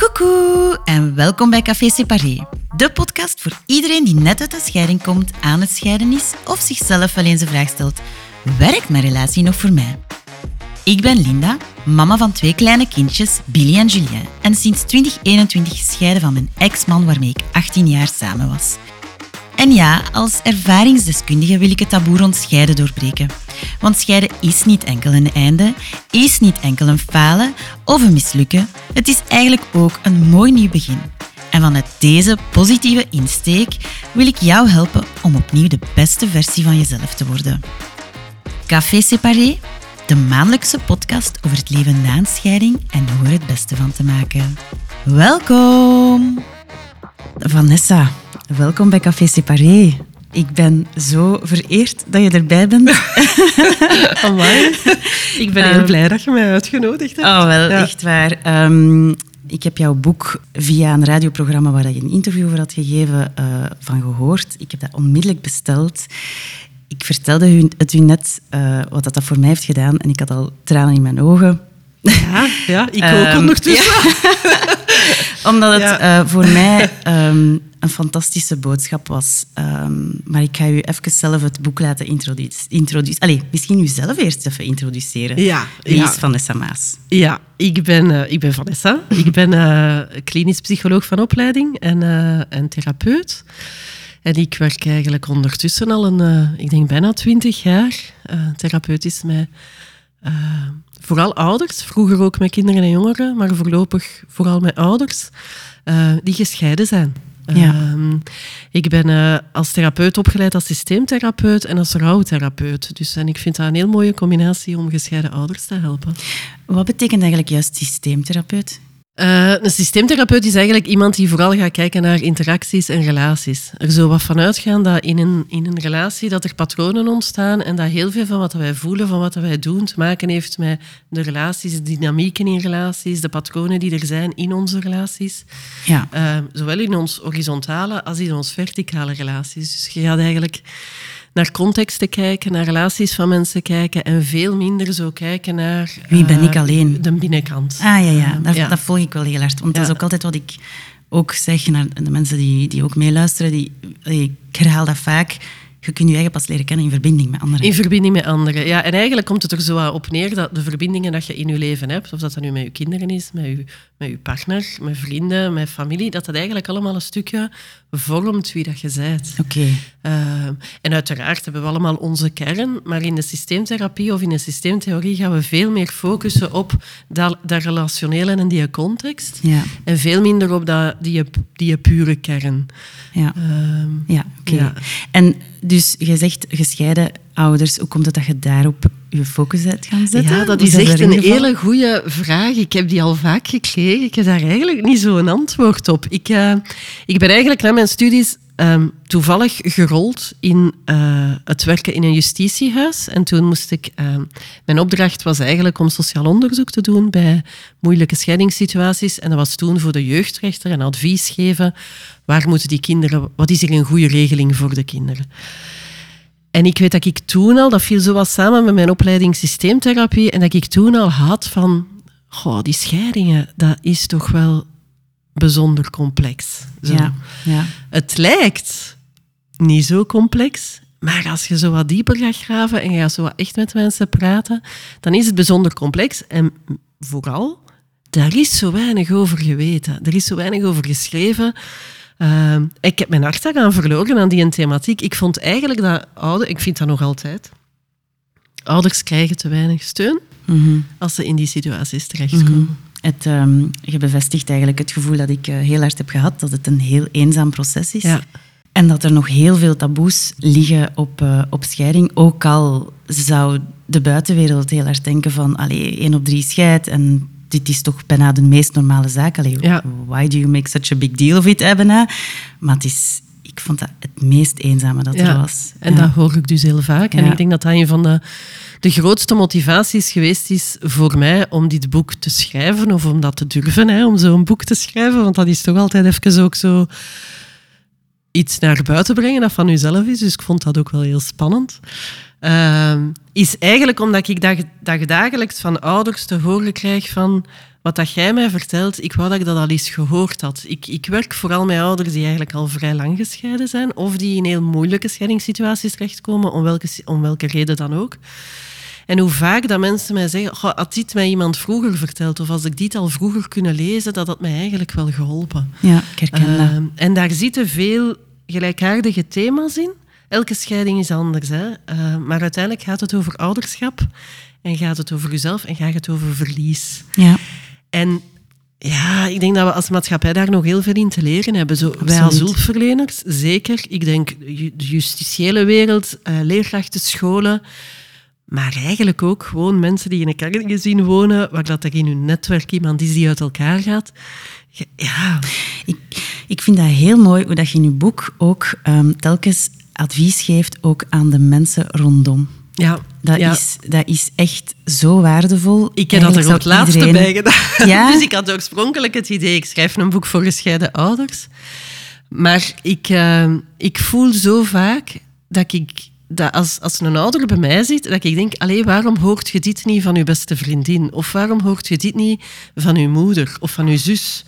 Koekoe en welkom bij Café Separé. De podcast voor iedereen die net uit de scheiding komt, aan het scheiden is of zichzelf wel eens de vraag stelt: werkt mijn relatie nog voor mij? Ik ben Linda, mama van twee kleine kindjes, Billy en Julien, en sinds 2021 gescheiden van mijn ex-man waarmee ik 18 jaar samen was. En ja, als ervaringsdeskundige wil ik het taboe rond scheiden doorbreken. Want scheiden is niet enkel een einde, is niet enkel een falen of een mislukken. Het is eigenlijk ook een mooi nieuw begin. En vanuit deze positieve insteek wil ik jou helpen om opnieuw de beste versie van jezelf te worden. Café Separé, de maandelijkse podcast over het leven na een scheiding en hoe er het beste van te maken. Welkom! Vanessa, welkom bij Café Separé. Ik ben zo vereerd dat je erbij bent. Amai. Ik ben heel Ehm, blij dat je mij uitgenodigd hebt. Oh, wel, Ja. echt waar. Ehm, ik heb jouw boek via een radioprogramma waar je een interview over had gegeven, eh, van gehoord. Ik heb dat onmiddellijk besteld. Ik vertelde het u net eh, wat dat, dat voor mij heeft gedaan en ik had al tranen in mijn ogen. Ja, ja ik ook Ehm, ondertussen. Omdat het Ja. eh, voor mij een fantastische boodschap was. Ehm, maar ik ga u even zelf het boek laten introduceren. Introduce Allee, misschien u zelf eerst even introduceren. Ja, Wie ja. is Vanessa Maas? Ja, ik ben, eh, ik ben Vanessa. Ik ben eh, klinisch psycholoog van opleiding en, eh, en therapeut. En ik werk eigenlijk ondertussen al een, ik denk bijna twintig jaar. therapeutisch met vooral ouders, vroeger ook met kinderen en jongeren, maar voorlopig vooral met ouders die gescheiden zijn. Ja. Ehm, ik ben eh, als therapeut opgeleid als systeemtherapeut en als rouwtherapeut. Dus, en ik vind dat een heel mooie combinatie om gescheiden ouders te helpen. Wat betekent eigenlijk juist systeemtherapeut? Eh, een systeemtherapeut is eigenlijk iemand die vooral gaat kijken naar interacties en relaties. Er zo wat van uitgaan dat in een, in een relatie dat er patronen ontstaan en dat heel veel van wat wij voelen, van wat wij doen, te maken heeft met de relaties, de dynamieken in relaties, de patronen die er zijn in onze relaties. Ja. Eh, zowel in ons horizontale als in ons verticale relaties. Dus je gaat eigenlijk naar contexten kijken, naar relaties van mensen kijken en veel minder zo kijken naar... Wie ben eh, ik alleen? De binnenkant. Ah ja, ja. Dat, Ja. dat volg ik wel heel hard. Want dat is ook altijd wat ik ook zeg naar de mensen die, die ook meeluisteren. Die, ik herhaal dat vaak. Je kunt je eigen pas leren kennen in verbinding met anderen. In verbinding met anderen. Ja, en eigenlijk komt het er zo op neer dat de verbindingen dat je in je leven hebt, of dat dat nu met je kinderen is, met je, met je partner, met vrienden, met familie, dat dat eigenlijk allemaal een stukje vormt wie dat je bent. Oké. Eh, en uiteraard hebben we allemaal onze kern, maar in de systeemtherapie of in de systeemtheorie gaan we veel meer focussen op dat, dat relationele en die context. Ja. En veel minder op dat, die, die pure kern. Ja. Ehm, Ja, oké. Ja. En dus je zegt gescheiden ouders. Hoe komt het dat je daarop je focus uit gaan zetten? Ja, dat is dat echt een hele goede vraag. Ik heb die al vaak gekregen. Ik heb daar eigenlijk niet zo'n antwoord op. Ik, eh, ik ben eigenlijk na mijn studies ehm, toevallig gerold in eh, het werken in een justitiehuis. En toen moest ik... ehm, mijn opdracht was eigenlijk om sociaal onderzoek te doen bij moeilijke scheidingssituaties. En dat was toen voor de jeugdrechter een advies geven. Waar moeten die kinderen... Wat is er een goede regeling voor de kinderen? En ik weet dat ik toen al, dat viel zo wat samen met mijn opleiding systeemtherapie, en dat ik toen al had van, goh, die scheidingen, dat is toch wel bijzonder complex. Zo. Ja, ja. Het lijkt niet zo complex, maar als je zo wat dieper gaat graven en je gaat zo wat echt met mensen praten, dan is het bijzonder complex. En vooral, daar is zo weinig over geweten. Er is zo weinig over geschreven. Ehm, ik heb mijn hart daaraan verloren aan die thematiek. Ik vond eigenlijk dat ouders, ik vind dat nog altijd, ouders krijgen te weinig steun Mhm. als ze in die situaties terechtkomen. Het, ehm, je bevestigt eigenlijk het gevoel dat ik eh, heel hard heb gehad, dat het een heel eenzaam proces is. Ja. En dat er nog heel veel taboes liggen op, eh, op scheiding. Ook al zou de buitenwereld heel hard denken van allee, één op drie scheidt en dit is toch bijna de meest normale zaak. Allee, Ja. Why do you make such a big deal of it, bijna? Maar het is, ik vond dat het meest eenzame dat er was. En Ja. dat hoor ik dus heel vaak. En ik denk dat dat een van de, de grootste motivaties geweest is voor mij om dit boek te schrijven, of om dat te durven, hè, om zo'n boek te schrijven. Want dat is toch altijd even ook zo iets naar buiten brengen dat van uzelf is. Dus ik vond dat ook wel heel spannend. Ehm, is eigenlijk omdat ik dag, dagdagelijks van ouders te horen krijg van wat dat jij mij vertelt, ik wou dat ik dat al eens gehoord had. Ik, ik werk vooral met ouders die eigenlijk al vrij lang gescheiden zijn of die in heel moeilijke scheidingssituaties terechtkomen, om welke, om welke reden dan ook. En hoe vaak dat mensen mij zeggen, had dit mij iemand vroeger verteld of als ik dit al vroeger kunnen lezen, dat had mij eigenlijk wel geholpen. Ja, ik herken dat. Ehm, en daar zitten veel gelijkaardige thema's in. Elke scheiding is anders, hè? Ehm, maar uiteindelijk gaat het over ouderschap en gaat het over jezelf en gaat het over verlies. Ja. En ja, ik denk dat we als maatschappij daar nog heel veel in te leren hebben. Zo, wij als hulpverleners, zeker. Ik denk de justitiële wereld, uh, leerkrachten, scholen. Maar eigenlijk ook gewoon mensen die in een kerngezin wonen, waar dat er in hun netwerk iemand is die uit elkaar gaat. Ja. Ik, ik vind dat heel mooi hoe dat je in je boek ook um, telkens advies geeft ook aan de mensen rondom. Ja, dat, Is, dat is echt zo waardevol. Ik heb dat er ook het laatste iedereen... bij gedaan. Ja? dus ik had oorspronkelijk het idee, ik schrijf een boek voor gescheiden ouders. Maar ik, uh, ik voel zo vaak dat ik dat als, als een ouder bij mij zit, dat ik denk, allee, waarom hoort je dit niet van je beste vriendin? Of waarom hoort je dit niet van je moeder of van je zus?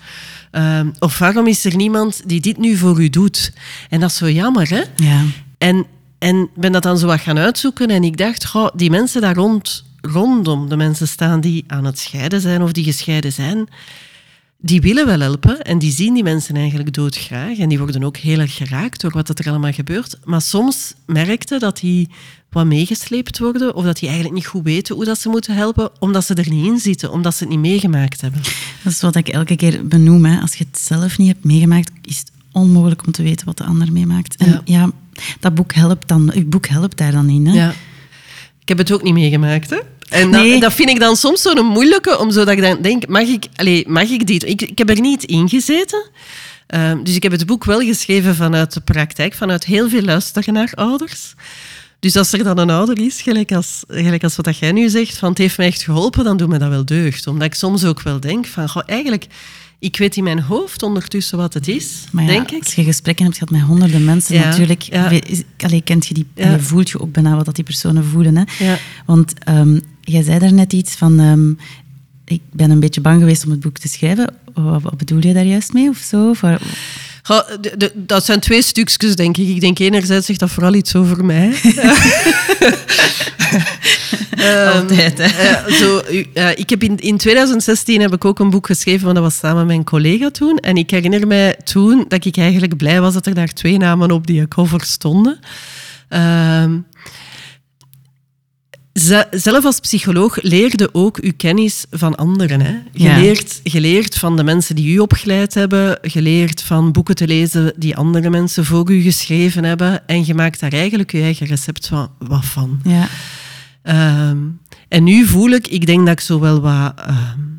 Uh, of waarom is er niemand die dit nu voor u doet? En dat is zo jammer, hè? Ja. En en ben dat dan zo wat gaan uitzoeken en ik dacht, goh, die mensen daar rond, rondom, de mensen staan die aan het scheiden zijn of die gescheiden zijn, die willen wel helpen en die zien die mensen eigenlijk doodgraag en die worden ook heel erg geraakt door wat er allemaal gebeurt. Maar soms merkte dat die wat meegesleept worden of dat die eigenlijk niet goed weten hoe dat ze moeten helpen, omdat ze er niet in zitten, omdat ze het niet meegemaakt hebben. Dat is wat ik elke keer benoem. Hè. Als je het zelf niet hebt meegemaakt, is het onmogelijk om te weten wat de ander meemaakt. En ja dat boek helpt, dan, uw boek helpt daar dan in. Hè? Ja. Ik heb het ook niet meegemaakt, hè? En dat, dat, vind ik dan soms zo'n moeilijke, om zo dat ik dan denk, mag ik, allez, mag ik dit? Ik, ik heb er niet in gezeten. Ehm, dus ik heb het boek wel geschreven vanuit de praktijk, vanuit heel veel luisteren naar ouders. Dus als er dan een ouder is, gelijk als, gelijk als wat jij nu zegt, van het heeft mij echt geholpen, dan doet me dat wel deugd. Omdat ik soms ook wel denk van, goh, eigenlijk ik weet in mijn hoofd ondertussen wat het is, maar ja, denk ik. Als je gesprekken hebt gehad met honderden mensen, natuurlijk, ja. kent je die, je voelt je ook bijna wat dat die personen voelen. Hè? Want um, jij zei daar net iets van, um, ik ben een beetje bang geweest om het boek te schrijven. Wat, bedoel je daar juist mee of zo? dat zijn twee stukjes, denk ik. Ik denk enerzijds zegt dat vooral iets over mij. Ehm, Altijd, hè? zo, ik heb in, in 2016 heb ik ook een boek geschreven, want dat was samen met mijn collega toen. En ik herinner mij toen dat ik eigenlijk blij was dat er daar twee namen op die cover stonden. Uh, zelf als psycholoog leerde ook uw kennis van anderen. Hè? Geleerd, geleerd van de mensen die u opgeleid hebben, geleerd van boeken te lezen die andere mensen voor u geschreven hebben. En je maakt daar eigenlijk je eigen recept van, wat van. Ja. Ehm, en nu voel ik, ik denk dat ik zo wel wat ehm,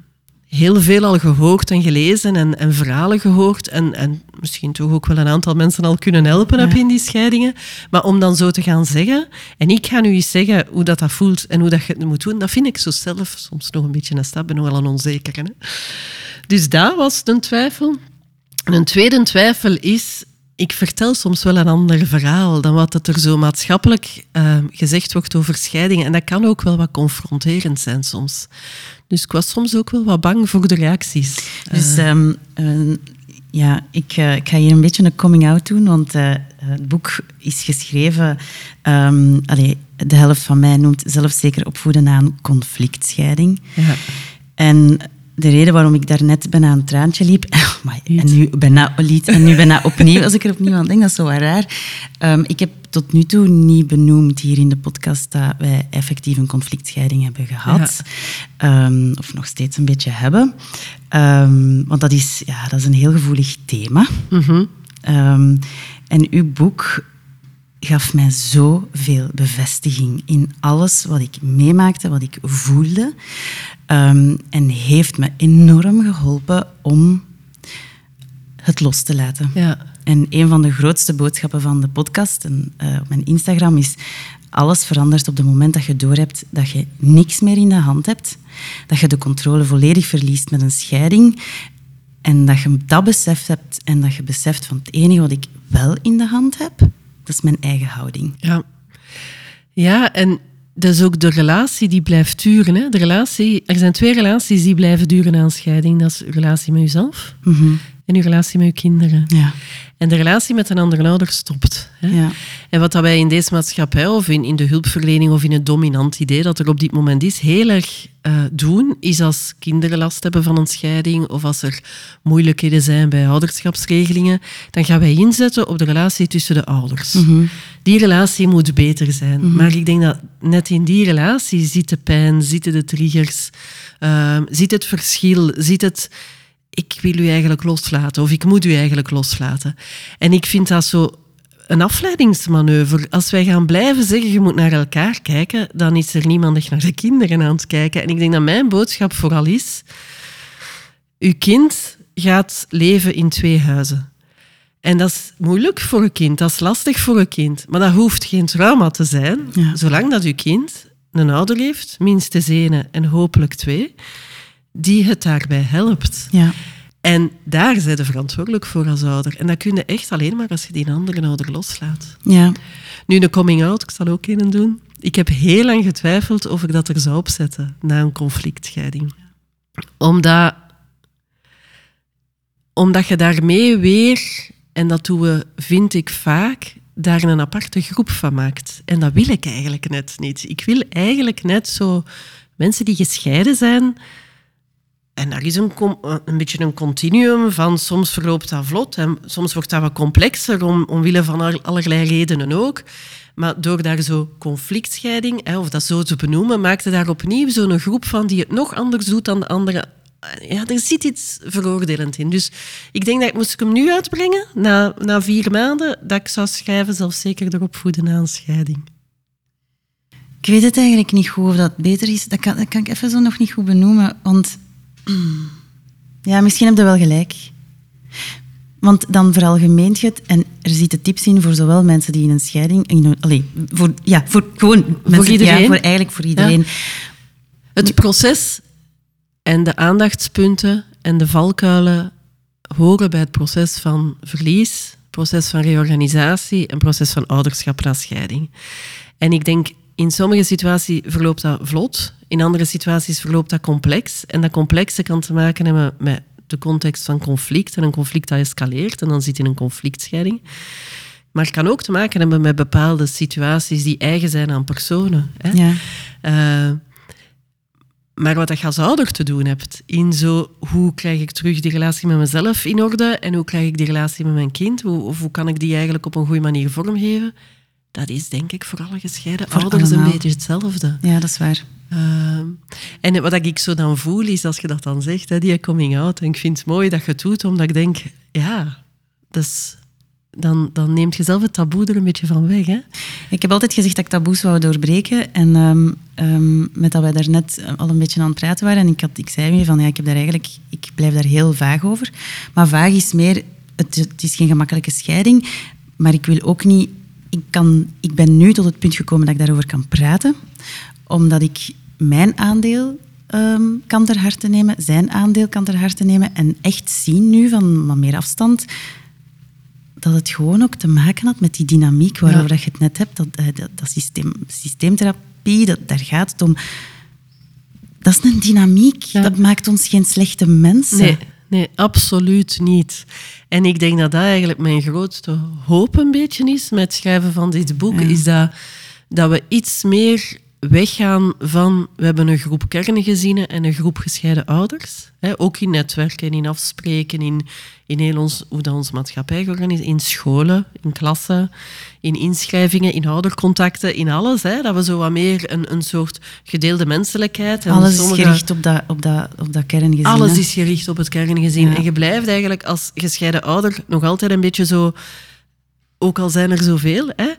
heel veel al gehoord en gelezen en, en verhalen gehoord. En, en misschien toch ook wel een aantal mensen al kunnen helpen heb in die scheidingen. Maar om dan zo te gaan zeggen, en ik ga nu eens zeggen hoe dat, dat voelt en hoe dat je het moet doen, dat vind ik zo zelf soms nog een beetje een stap. ben nog wel een onzeker. Hè? Dus dat was een twijfel. En een tweede twijfel is, ik vertel soms wel een ander verhaal dan wat er zo maatschappelijk uh, gezegd wordt over scheidingen. En dat kan ook wel wat confronterend zijn soms. Dus ik was soms ook wel wat bang voor de reacties. Dus uh, ja, ik, uh, ik, ga hier een beetje een coming-out doen, want het boek is geschreven... Um, allee, de helft van mij noemt zelfzeker opvoeden aan conflictscheiding. Ja. En de reden waarom ik daarnet bijna een traantje liep, oh en, nu bijna, liet, en nu bijna opnieuw, als ik er opnieuw aan denk, dat is zo raar. Um, ik heb tot nu toe niet benoemd hier in de podcast dat wij effectief een conflictscheiding hebben gehad. Ehm, of nog steeds een beetje hebben. Um, want dat is, ja, dat is een heel gevoelig thema. Mm en uw boek gaf mij zoveel bevestiging in alles wat ik meemaakte, wat ik voelde. Um, en heeft me enorm geholpen om het los te laten. Ja. En een van de grootste boodschappen van de podcast en, uh, op mijn Instagram is alles verandert op het moment dat je doorhebt dat je niks meer in de hand hebt, dat je de controle volledig verliest met een scheiding en dat je dat beseft hebt en dat je beseft van het enige wat ik wel in de hand heb, dat is mijn eigen houding. Ja. Ja, en dat is ook de relatie die blijft duren. Hè? De relatie, er zijn twee relaties die blijven duren na een scheiding. Dat is uw relatie met jezelf en uw relatie met uw kinderen. Ja. En de relatie met een andere ouder stopt. Hè? Ja. En wat dat wij in deze maatschappij of in, in de hulpverlening of in het dominant idee dat er op dit moment is, heel erg eh, doen, is als kinderen last hebben van een scheiding of als er moeilijkheden zijn bij ouderschapsregelingen, dan gaan wij inzetten op de relatie tussen de ouders. Die relatie moet beter zijn. Maar ik denk dat net in die relatie zit de pijn, zitten de triggers, uh, zit het verschil, zit het ik wil u eigenlijk loslaten of ik moet u eigenlijk loslaten. En ik vind dat zo een afleidingsmanoeuvre. Als wij gaan blijven zeggen, je moet naar elkaar kijken, dan is er niemand echt naar de kinderen aan het kijken. En ik denk dat mijn boodschap vooral is, uw kind gaat leven in twee huizen. En dat is moeilijk voor een kind, dat is lastig voor een kind. Maar dat hoeft geen trauma te zijn, Ja. zolang dat uw kind een ouder heeft, minstens één en hopelijk twee, die het daarbij helpt. Ja. En daar zijn ze verantwoordelijk voor als ouder. En dat kun je echt alleen maar als je die andere ouder loslaat. Ja. Nu, een coming-out, ik zal ook een doen. Ik heb heel lang getwijfeld of ik dat er zou opzetten na een conflictscheiding. Omdat, omdat je daarmee weer, en dat doen we, vind ik vaak, daar een aparte groep van maakt. En dat wil ik eigenlijk net niet. Ik wil eigenlijk net zo mensen die gescheiden zijn. En daar is een, com- een beetje een continuum van soms verloopt dat vlot en soms wordt dat wat complexer om, omwille van al- allerlei redenen ook. Maar door daar zo conflictscheiding, hè, of dat zo te benoemen, maakte daar opnieuw zo'n groep van die het nog anders doet dan de andere. Ja, er zit iets veroordelend in. Dus ik denk dat ik moest ik hem nu uitbrengen, na, na vier maanden, dat ik zou schrijven, zelfs zeker erop voeden een scheiding. Ik weet het eigenlijk niet goed of dat beter is. Dat kan, kan ik even zo nog niet goed benoemen. Want ja, misschien heb je wel gelijk. Want dan veralgemeent je het en er zitten tips in voor zowel mensen die in een scheiding... In allee, voor, ja, voor gewoon mensen, iedereen? Ja, voor eigenlijk voor iedereen. Het proces en de aandachtspunten en de valkuilen horen bij het proces van verlies, proces van reorganisatie en proces van ouderschap na scheiding. En ik denk, in sommige situaties verloopt dat vlot, in andere situaties verloopt dat complex. En dat complexe kan te maken hebben met de context van conflict en een conflict dat escaleert en dan zit je in een conflictscheiding. Maar het kan ook te maken hebben met bepaalde situaties die eigen zijn aan personen. Hè? Ja. Eh, maar wat je als ouder te doen hebt, in zo, hoe krijg ik terug die relatie met mezelf in orde en hoe krijg ik die relatie met mijn kind, hoe, of hoe kan ik die eigenlijk op een goede manier vormgeven, dat is denk ik voor alle gescheiden Voor ouders een beetje hetzelfde. ja, dat is waar. Ehm, en wat ik zo dan voel, is als je dat dan zegt, hè, die coming out, en ik vind het mooi dat je het doet, omdat ik denk, ja, dus dan, dan neemt je zelf het taboe er een beetje van weg. Hè? Ik heb altijd gezegd dat ik taboes wou doorbreken. En ehm, ehm, met dat wij daarnet al een beetje aan het praten waren, en ik, had, ik zei je van ja, ik, heb daar eigenlijk, ik blijf daar heel vaag over. Maar vaag is meer, het, het is geen gemakkelijke scheiding, maar ik wil ook niet. Ik, kan, ik ben nu tot het punt gekomen dat ik daarover kan praten, omdat ik mijn aandeel ehm, kan ter harte nemen, zijn aandeel kan ter harte nemen en echt zien nu van wat meer afstand dat het gewoon ook te maken had met die dynamiek waarover Ja. dat je het net hebt. Dat, eh, dat, dat systeem, systeemtherapie, dat, daar gaat het om. Dat is een dynamiek. Ja. Dat maakt ons geen slechte mensen. Nee, nee, absoluut niet. En ik denk dat dat eigenlijk mijn grootste hoop een beetje is met het schrijven van dit boek, Ja. is dat, dat we iets meer weggaan van we hebben een groep kerngezinnen en een groep gescheiden ouders. Hè, ook in netwerken, in afspreken, in, in heel ons, hoe dat onze maatschappij georganiseerd in scholen, in klassen, in inschrijvingen, in oudercontacten, in alles. Hè, dat we zo wat meer een, een soort gedeelde menselijkheid... En Alles sommige- is gericht op dat, op dat, op dat kerngezin. alles hè. is gericht op het kerngezin. Ja. En je blijft eigenlijk als gescheiden ouder nog altijd een beetje zo... Ook al zijn er zoveel, hè,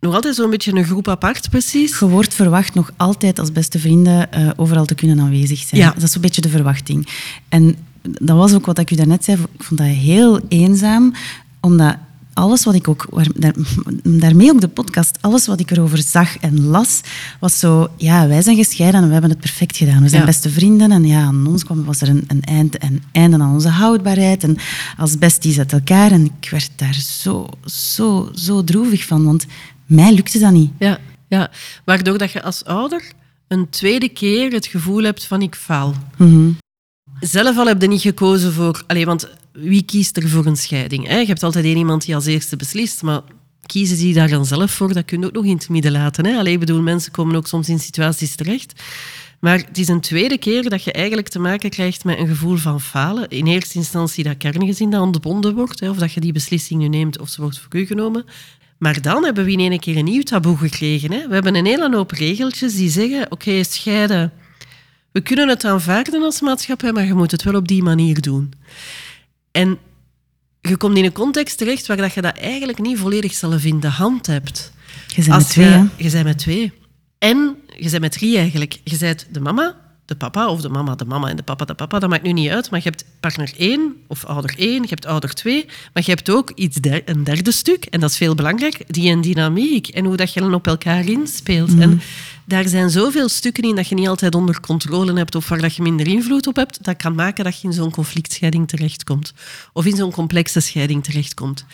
nog altijd zo'n beetje een groep apart, precies. Je wordt verwacht nog altijd als beste vrienden eh, overal te kunnen aanwezig zijn. Ja. Dat is een beetje de verwachting. En dat was ook wat ik u daarnet zei. Ik vond dat heel eenzaam, omdat alles wat ik ook... waar- daar, daarmee ook de podcast, alles wat ik erover zag en las, was zo... Ja, wij zijn gescheiden en we hebben het perfect gedaan. We zijn Ja. beste vrienden en ja, aan ons kwam, was er een, een, eind, een einde aan onze houdbaarheid. En als besties uit elkaar. En ik werd daar zo, zo, zo droevig van, want mij lukte dat niet. Ja. ja. Waardoor dat je als ouder een tweede keer het gevoel hebt van ik faal. Mhm. Zelf al heb je niet gekozen voor... Allee, want wie kiest er voor een scheiding? Hè? Je hebt altijd één iemand die als eerste beslist, maar kiezen die daar dan zelf voor? Dat kun je ook nog in het midden laten. Hè? Allee, ik bedoel, mensen komen ook soms in situaties terecht. Maar het is een tweede keer dat je eigenlijk te maken krijgt met een gevoel van falen. In eerste instantie dat kerngezin dat ontbonden wordt, hè, of dat je die beslissing nu neemt of ze wordt voor u genomen. Maar dan hebben we in één keer een nieuw taboe gekregen. Hè. We hebben een hele hoop regeltjes die zeggen, oké, scheiden. We kunnen het aanvaarden als maatschappij, maar je moet het wel op die manier doen. En je komt in een context terecht waar dat je dat eigenlijk niet volledig zelf in de hand hebt. Je bent met twee, je, hè? je bent met twee. En je bent met drie eigenlijk. Je bent de mama, de papa, of de mama, de mama en de papa, de papa. Dat maakt nu niet uit, maar je hebt partner één, of ouder één, je hebt ouder twee, maar je hebt ook iets der- een derde stuk, en dat is veel belangrijk, die een dynamiek en hoe dat je dan op elkaar inspeelt. En daar zijn zoveel stukken in dat je niet altijd onder controle hebt of waar dat je minder invloed op hebt, dat kan maken dat je in zo'n conflictscheiding terechtkomt. Of in zo'n complexe scheiding terechtkomt.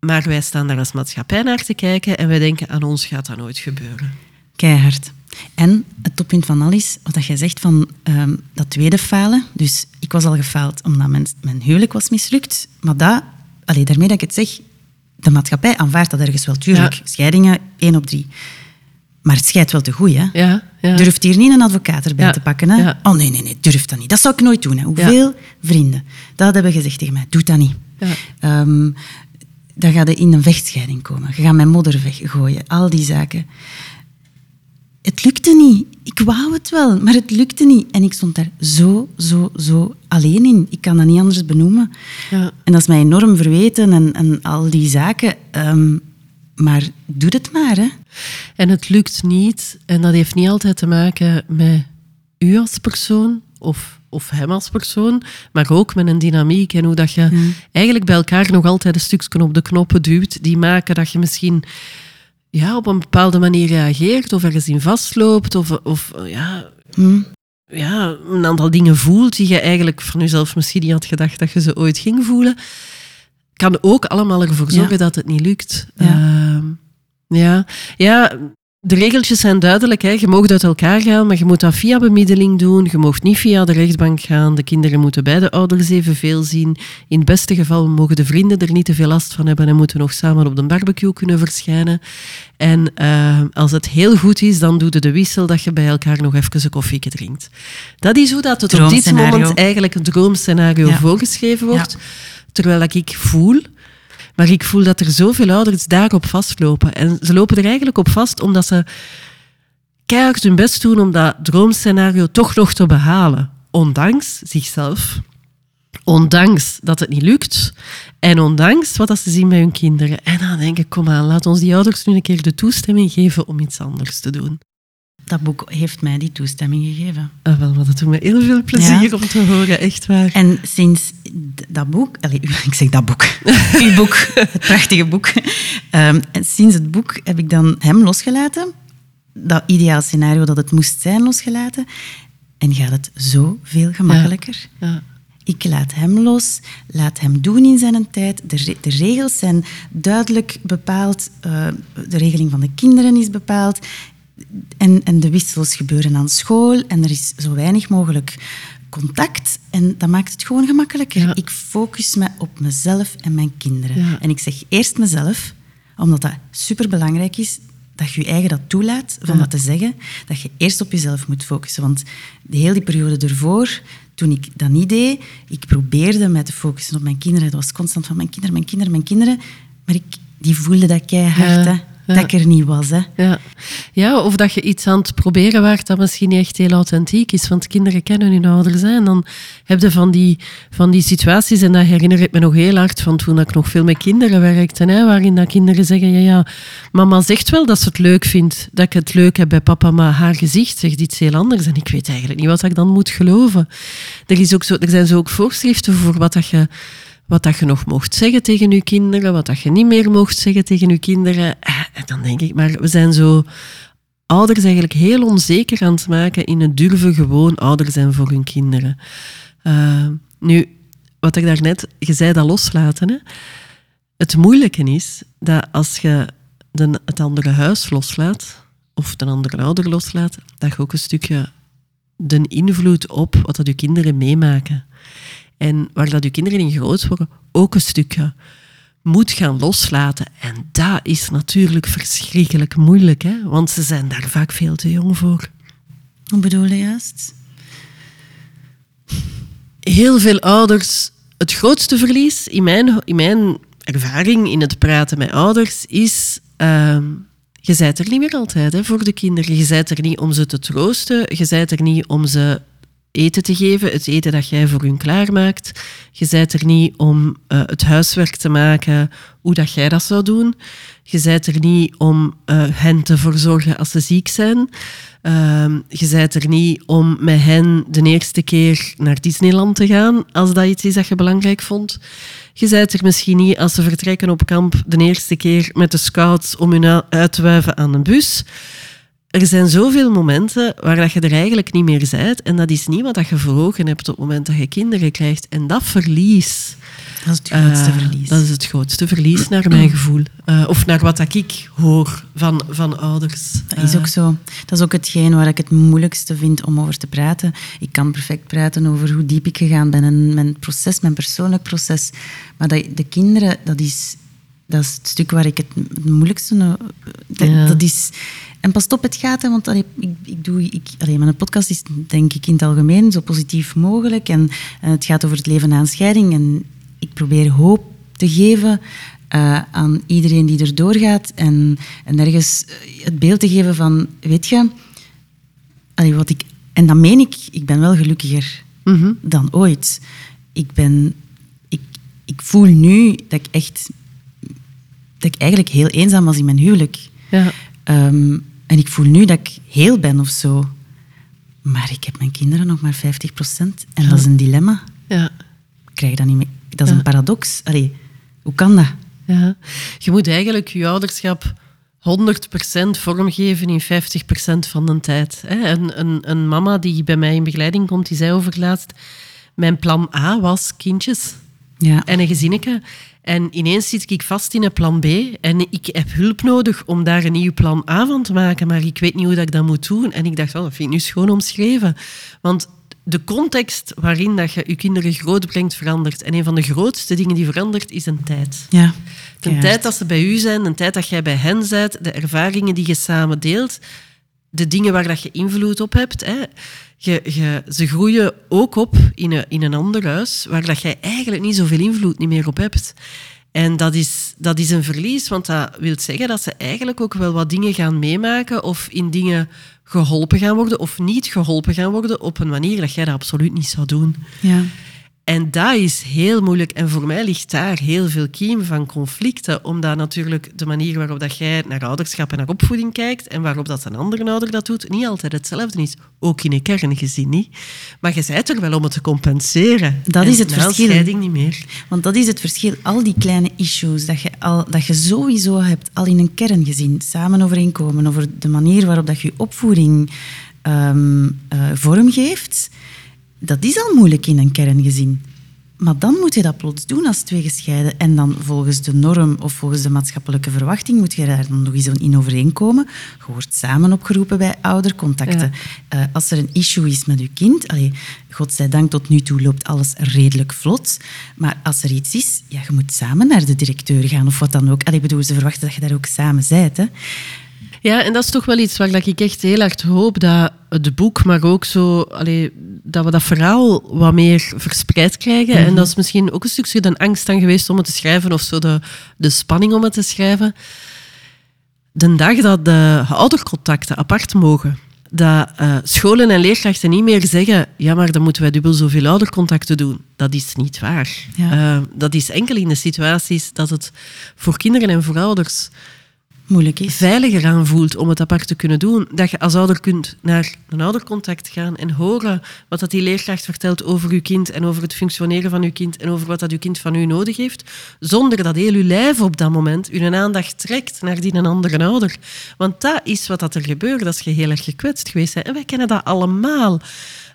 Maar wij staan daar als maatschappij naar te kijken en wij denken, aan ons gaat dat nooit gebeuren. Keihard. En het toppunt van al is, wat dat jij zegt van ehm, dat tweede falen. Dus ik was al gefaald omdat mijn, mijn huwelijk was mislukt. Maar dat, allee, daarmee dat ik het zeg, de maatschappij aanvaardt dat ergens wel. Tuurlijk, Ja. scheidingen, één op drie. Maar het scheidt wel te goed, hè? Ja, ja. Durft hier niet een advocaat erbij te pakken, hè? Oh nee, nee, nee, durf dat niet. Dat zou ik nooit doen, hè. Hoeveel vrienden dat hebben gezegd tegen mij, doe dat niet. Ja. Ehm, dan ga je in een vechtscheiding komen. Je gaat met modder weggooien. Al die zaken. Het lukte niet. Ik wou het wel, maar het lukte niet. En ik stond daar zo, zo, zo alleen in. Ik kan dat niet anders benoemen. Ja. En dat is mij enorm verweten en, en al die zaken. Ehm, maar doe het maar, hè. En het lukt niet. En dat heeft niet altijd te maken met u als persoon of, of hem als persoon, maar ook met een dynamiek en hoe dat je eigenlijk bij elkaar nog altijd een stukje op de knoppen duwt die maken dat je misschien ja, op een bepaalde manier reageert of ergens in vastloopt of, of ja, Hm. ja, een aantal dingen voelt die je eigenlijk van jezelf misschien niet had gedacht dat je ze ooit ging voelen, kan ook allemaal ervoor zorgen Ja. dat het niet lukt. Ja. Ehm, ja. ja, de regeltjes zijn duidelijk. Hè. Je mag uit elkaar gaan, maar je moet dat via bemiddeling doen. Je mag niet via de rechtbank gaan. De kinderen moeten beide ouders evenveel zien. In het beste geval mogen de vrienden er niet te veel last van hebben en moeten nog samen op de barbecue kunnen verschijnen. En eh, als het heel goed is, dan doe je de wissel dat je bij elkaar nog even een koffieke drinkt. Dat is hoe dat het op dit moment eigenlijk een droomscenario Ja. voorgeschreven wordt. Terwijl ik voel, maar ik voel dat er zoveel ouders daarop vastlopen. En ze lopen er eigenlijk op vast omdat ze keihard hun best doen om dat droomscenario toch nog te behalen. Ondanks zichzelf. Ondanks dat het niet lukt. En ondanks wat ze zien bij hun kinderen. En dan denk ik, kom aan, laat ons die ouders nu een keer de toestemming geven om iets anders te doen. Dat boek heeft mij die toestemming gegeven. Ah, wel, dat doet me heel veel plezier Ja. om te horen, echt waar. En sinds dat boek, allee, ik zeg dat boek, uw boek, het prachtige boek. Ehm, en sinds het boek heb ik dan hem losgelaten, dat ideaal scenario dat het moest zijn losgelaten, en gaat het zoveel gemakkelijker. Ja. Ik laat hem los, laat hem doen in zijn tijd. De, re- de regels zijn duidelijk bepaald, eh, de regeling van de kinderen is bepaald. En, en de wissels gebeuren aan school en er is zo weinig mogelijk contact. En dat maakt het gewoon gemakkelijker. Ja. Ik focus me op mezelf en mijn kinderen. Ja. En ik zeg eerst mezelf, omdat dat superbelangrijk is dat je je eigen dat toelaat van Ja. dat te zeggen, dat je eerst op jezelf moet focussen. Want de hele die periode ervoor, toen ik dat niet deed, ik probeerde mij te focussen op mijn kinderen. Dat was constant van mijn kinderen, mijn kinderen, mijn kinderen. Maar ik, die voelde dat keihard, Ja, hè, ja. dat ik er niet was. Hè. Ja. ja, of dat je iets aan het proberen waart dat misschien niet echt heel authentiek is. Want kinderen kennen hun ouders. Hè, en dan heb je van die, van die situaties, en dat herinner ik me nog heel hard van toen ik nog veel met kinderen werkte. Hè, waarin dat kinderen zeggen, ja, ja, mama zegt wel dat ze het leuk vindt. Dat ik het leuk heb bij papa, maar haar gezicht zegt iets heel anders. En ik weet eigenlijk niet wat ik dan moet geloven. Er, is ook zo, er zijn zo ook voorschriften voor wat dat je wat dat je nog mocht zeggen tegen je kinderen, wat dat je niet meer mocht zeggen tegen je kinderen. Eh, En dan denk ik, maar we zijn zo ouders eigenlijk heel onzeker aan het maken in het durven gewoon ouder zijn voor hun kinderen. Eh, nu, wat ik daarnet, je zei dat loslaten. Hè? Het moeilijke is dat als je de, het andere huis loslaat, of de andere ouder loslaat, dat je ook een stukje de invloed op wat dat je kinderen meemaken. En waar dat je kinderen in groot worden, ook een stukje moet gaan loslaten. En dat is natuurlijk verschrikkelijk moeilijk, hè? want ze zijn daar vaak veel te jong voor. Hoe bedoel je juist? Heel veel ouders, het grootste verlies in mijn, in mijn ervaring in het praten met ouders is... Uh, je zijt er niet meer altijd hè, voor de kinderen. Je zijt er niet om ze te troosten. Je zijt er niet om ze eten te geven, het eten dat jij voor hun klaarmaakt. Je zijt er niet om uh, het huiswerk te maken hoe dat jij dat zou doen. Je zijt er niet om uh, hen te verzorgen als ze ziek zijn. Uh, je zijt er niet om met hen de eerste keer naar Disneyland te gaan, als dat iets is dat je belangrijk vond. Je zijt er misschien niet als ze vertrekken op kamp de eerste keer met de scouts om hun uit te wuiven aan een bus er zijn zoveel momenten waar dat je er eigenlijk niet meer bent. En dat is niet wat je voor ogen hebt op het moment dat je kinderen krijgt. En dat verlies... Dat is het grootste uh, verlies. Dat is het grootste verlies, naar mijn gevoel. Uh, of naar wat dat ik hoor van, van ouders. Dat is ook zo. Dat is ook hetgeen waar ik het moeilijkste vind om over te praten. Ik kan perfect praten over hoe diep ik gegaan ben en mijn proces, mijn persoonlijk proces. Maar dat, de kinderen, dat is, dat is het stuk waar ik het, het moeilijkste... Dat, ja. dat is en pas op, het gaat, hè, want allee, ik, ik doe, ik, allee, mijn podcast is denk ik in het algemeen zo positief mogelijk. En, en het gaat over het leven na een scheiding. En ik probeer hoop te geven uh, aan iedereen die er doorgaat. En, en ergens het beeld te geven van, weet je, allee, wat ik, en dan meen ik, ik ben wel gelukkiger mm -hmm. dan ooit. Ik ben, ik, ik voel nu dat ik echt, dat ik eigenlijk heel eenzaam was in mijn huwelijk. Ja. Um, en ik voel nu dat ik heel ben of zo. Maar ik heb mijn kinderen nog maar 50 procent. En ja. dat is een dilemma. Ja. Ik krijg dat niet mee. Dat is ja. een paradox. Allee, hoe kan dat? Ja. Je moet eigenlijk je ouderschap 100% vormgeven in 50% van de tijd. Een, een, een mama die bij mij in begeleiding komt, die zei overlaatst... Mijn plan A was kindjes. Ja. En een gezinnetje. En ineens zit ik vast in een plan B en ik heb hulp nodig om daar een nieuw plan A van te maken, maar ik weet niet hoe dat ik dat moet doen. En ik dacht, oh, dat vind ik nu schoon omschreven. Want de context waarin dat je je kinderen groot brengt verandert. En een van de grootste dingen die verandert is een tijd. Ja, de tijd dat ze bij u zijn, de tijd dat jij bij hen bent, de ervaringen die je samen deelt, de dingen waar dat je invloed op hebt. Hè. Je, je, ze groeien ook op in een, in een ander huis waar dat jij eigenlijk niet zoveel invloed niet meer op hebt. En dat is, dat is een verlies, want dat wil zeggen dat ze eigenlijk ook wel wat dingen gaan meemaken of in dingen geholpen gaan worden of niet geholpen gaan worden op een manier dat jij dat absoluut niet zou doen. Ja. En dat is heel moeilijk. En voor mij ligt daar heel veel kiem van conflicten. Omdat natuurlijk de manier waarop dat jij naar ouderschap en naar opvoeding kijkt en waarop dat een andere ouder dat doet, niet altijd hetzelfde is. Ook in een kerngezin niet. Maar je bent er wel om het te compenseren. Dat is het verschil. scheiding niet meer. Want dat is het verschil. Al die kleine issues dat je, al, dat je sowieso hebt al in een kerngezin samen overeenkomen over de manier waarop dat je opvoeding um, uh, vormgeeft dat is al moeilijk in een kerngezin. Maar dan moet je dat plots doen als twee gescheiden. En dan volgens de norm of volgens de maatschappelijke verwachting moet je daar dan nog eens in overeenkomen. Je wordt samen opgeroepen bij oudercontacten. Ja. Uh, als er een issue is met je kind, allee, godzijdank tot nu toe loopt alles redelijk vlot. Maar als er iets is, ja, je moet samen naar de directeur gaan of wat dan ook. Allee, bedoel, ze verwachten dat je daar ook samen bent. Hè. Ja, en dat is toch wel iets waar ik echt heel hard hoop dat het boek, maar ook zo, allee, dat we dat verhaal wat meer verspreid krijgen. En mhm. dat is misschien ook een stukje de angst dan geweest om het te schrijven, of zo de, de spanning om het te schrijven. De dag dat de oudercontacten apart mogen, dat uh, scholen en leerkrachten niet meer zeggen ja, maar dan moeten wij dubbel zoveel oudercontacten doen. Dat is niet waar. Ja. Uh, dat is enkel in de situaties dat het voor kinderen en voor ouders moeilijk is. veiliger aanvoelt om het apart te kunnen doen. Dat je als ouder kunt naar een oudercontact gaan en horen wat dat die leerkracht vertelt over uw kind en over het functioneren van uw kind en over wat dat uw kind van u nodig heeft, zonder dat heel uw lijf op dat moment uw aandacht trekt naar die een andere ouder. Want dat is wat dat er gebeurt als je heel erg gekwetst geweest bent. En wij kennen dat allemaal.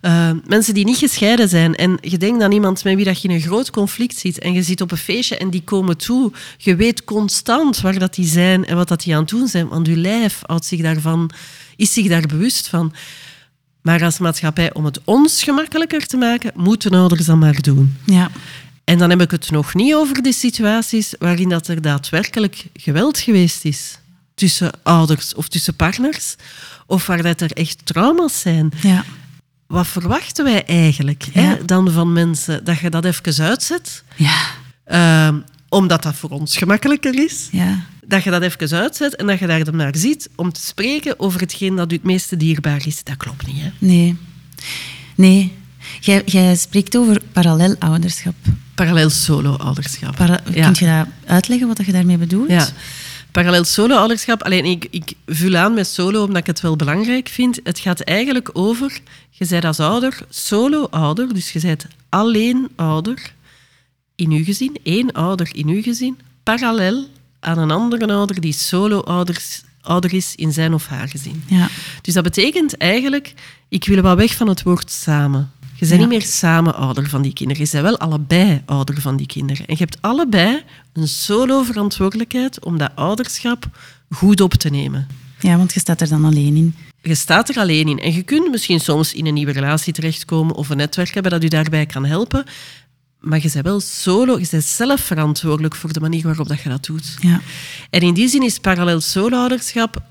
Uh, mensen die niet gescheiden zijn. En je denkt aan iemand met wie dat je in een groot conflict zit. En je zit op een feestje en die komen toe. Je weet constant waar dat die zijn en wat dat die aan het doen zijn. Want je lijf houdt zich daarvan, is zich daar bewust van. Maar als maatschappij, om het ons gemakkelijker te maken, moeten ouders dat maar doen. Ja. En dan heb ik het nog niet over de situaties waarin dat er daadwerkelijk geweld geweest is tussen ouders of tussen partners, of waar dat er echt trauma's zijn. Ja. Wat verwachten wij eigenlijk Ja. hè, dan van mensen? Dat je dat even uitzet, Ja. ehm, omdat dat voor ons gemakkelijker is. Ja. Dat je dat even uitzet en dat je daar dan naar ziet om te spreken over hetgeen dat u het meeste dierbaar is. Dat klopt niet, hè? Nee. Nee. Jij, jij spreekt over parallel ouderschap. Parallel solo-ouderschap. Para- Ja. Kunt je dat uitleggen wat je daarmee bedoelt? Ja. Parallel solo-ouderschap. Alleen ik, ik vul aan met solo omdat ik het wel belangrijk vind. Het gaat eigenlijk over, je bent als ouder solo-ouder, dus je bent alleen ouder in uw gezin, één ouder in uw gezin, parallel aan een andere ouder die solo-ouder ouder is in zijn of haar gezin. Ja. Dus dat betekent eigenlijk, ik wil wat weg van het woord samen. Je bent Ja. niet meer samen ouder van die kinderen. Je bent wel allebei ouder van die kinderen. En je hebt allebei een solo-verantwoordelijkheid om dat ouderschap goed op te nemen. ja, want je staat er dan alleen in. Je staat er alleen in. En je kunt misschien soms in een nieuwe relatie terechtkomen of een netwerk hebben dat u daarbij kan helpen. Maar je bent wel solo, je bent zelf verantwoordelijk voor de manier waarop dat je dat doet. Ja. En in die zin is parallel solo-ouderschap...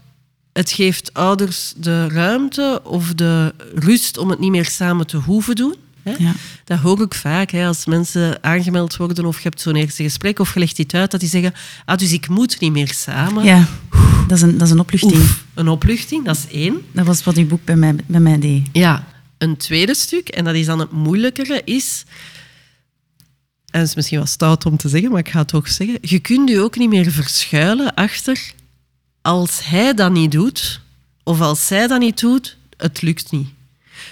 Het geeft ouders de ruimte of de rust om het niet meer samen te hoeven doen. Hè? Ja. Dat hoor ik vaak, hè, als mensen aangemeld worden of je hebt zo'n eerste gesprek of je legt iets uit, dat die zeggen, ah, dus ik moet niet meer samen. ja. Dat is, een, dat is een opluchting. Oef, een opluchting, dat is één. Dat was wat uw boek bij mij, bij mij deed. Ja, een tweede stuk, en dat is dan het moeilijkere, is... En het is misschien wel stout om te zeggen, maar ik ga het toch zeggen. Je kunt je ook niet meer verschuilen achter... Als hij dat niet doet, of als zij dat niet doet, het lukt niet.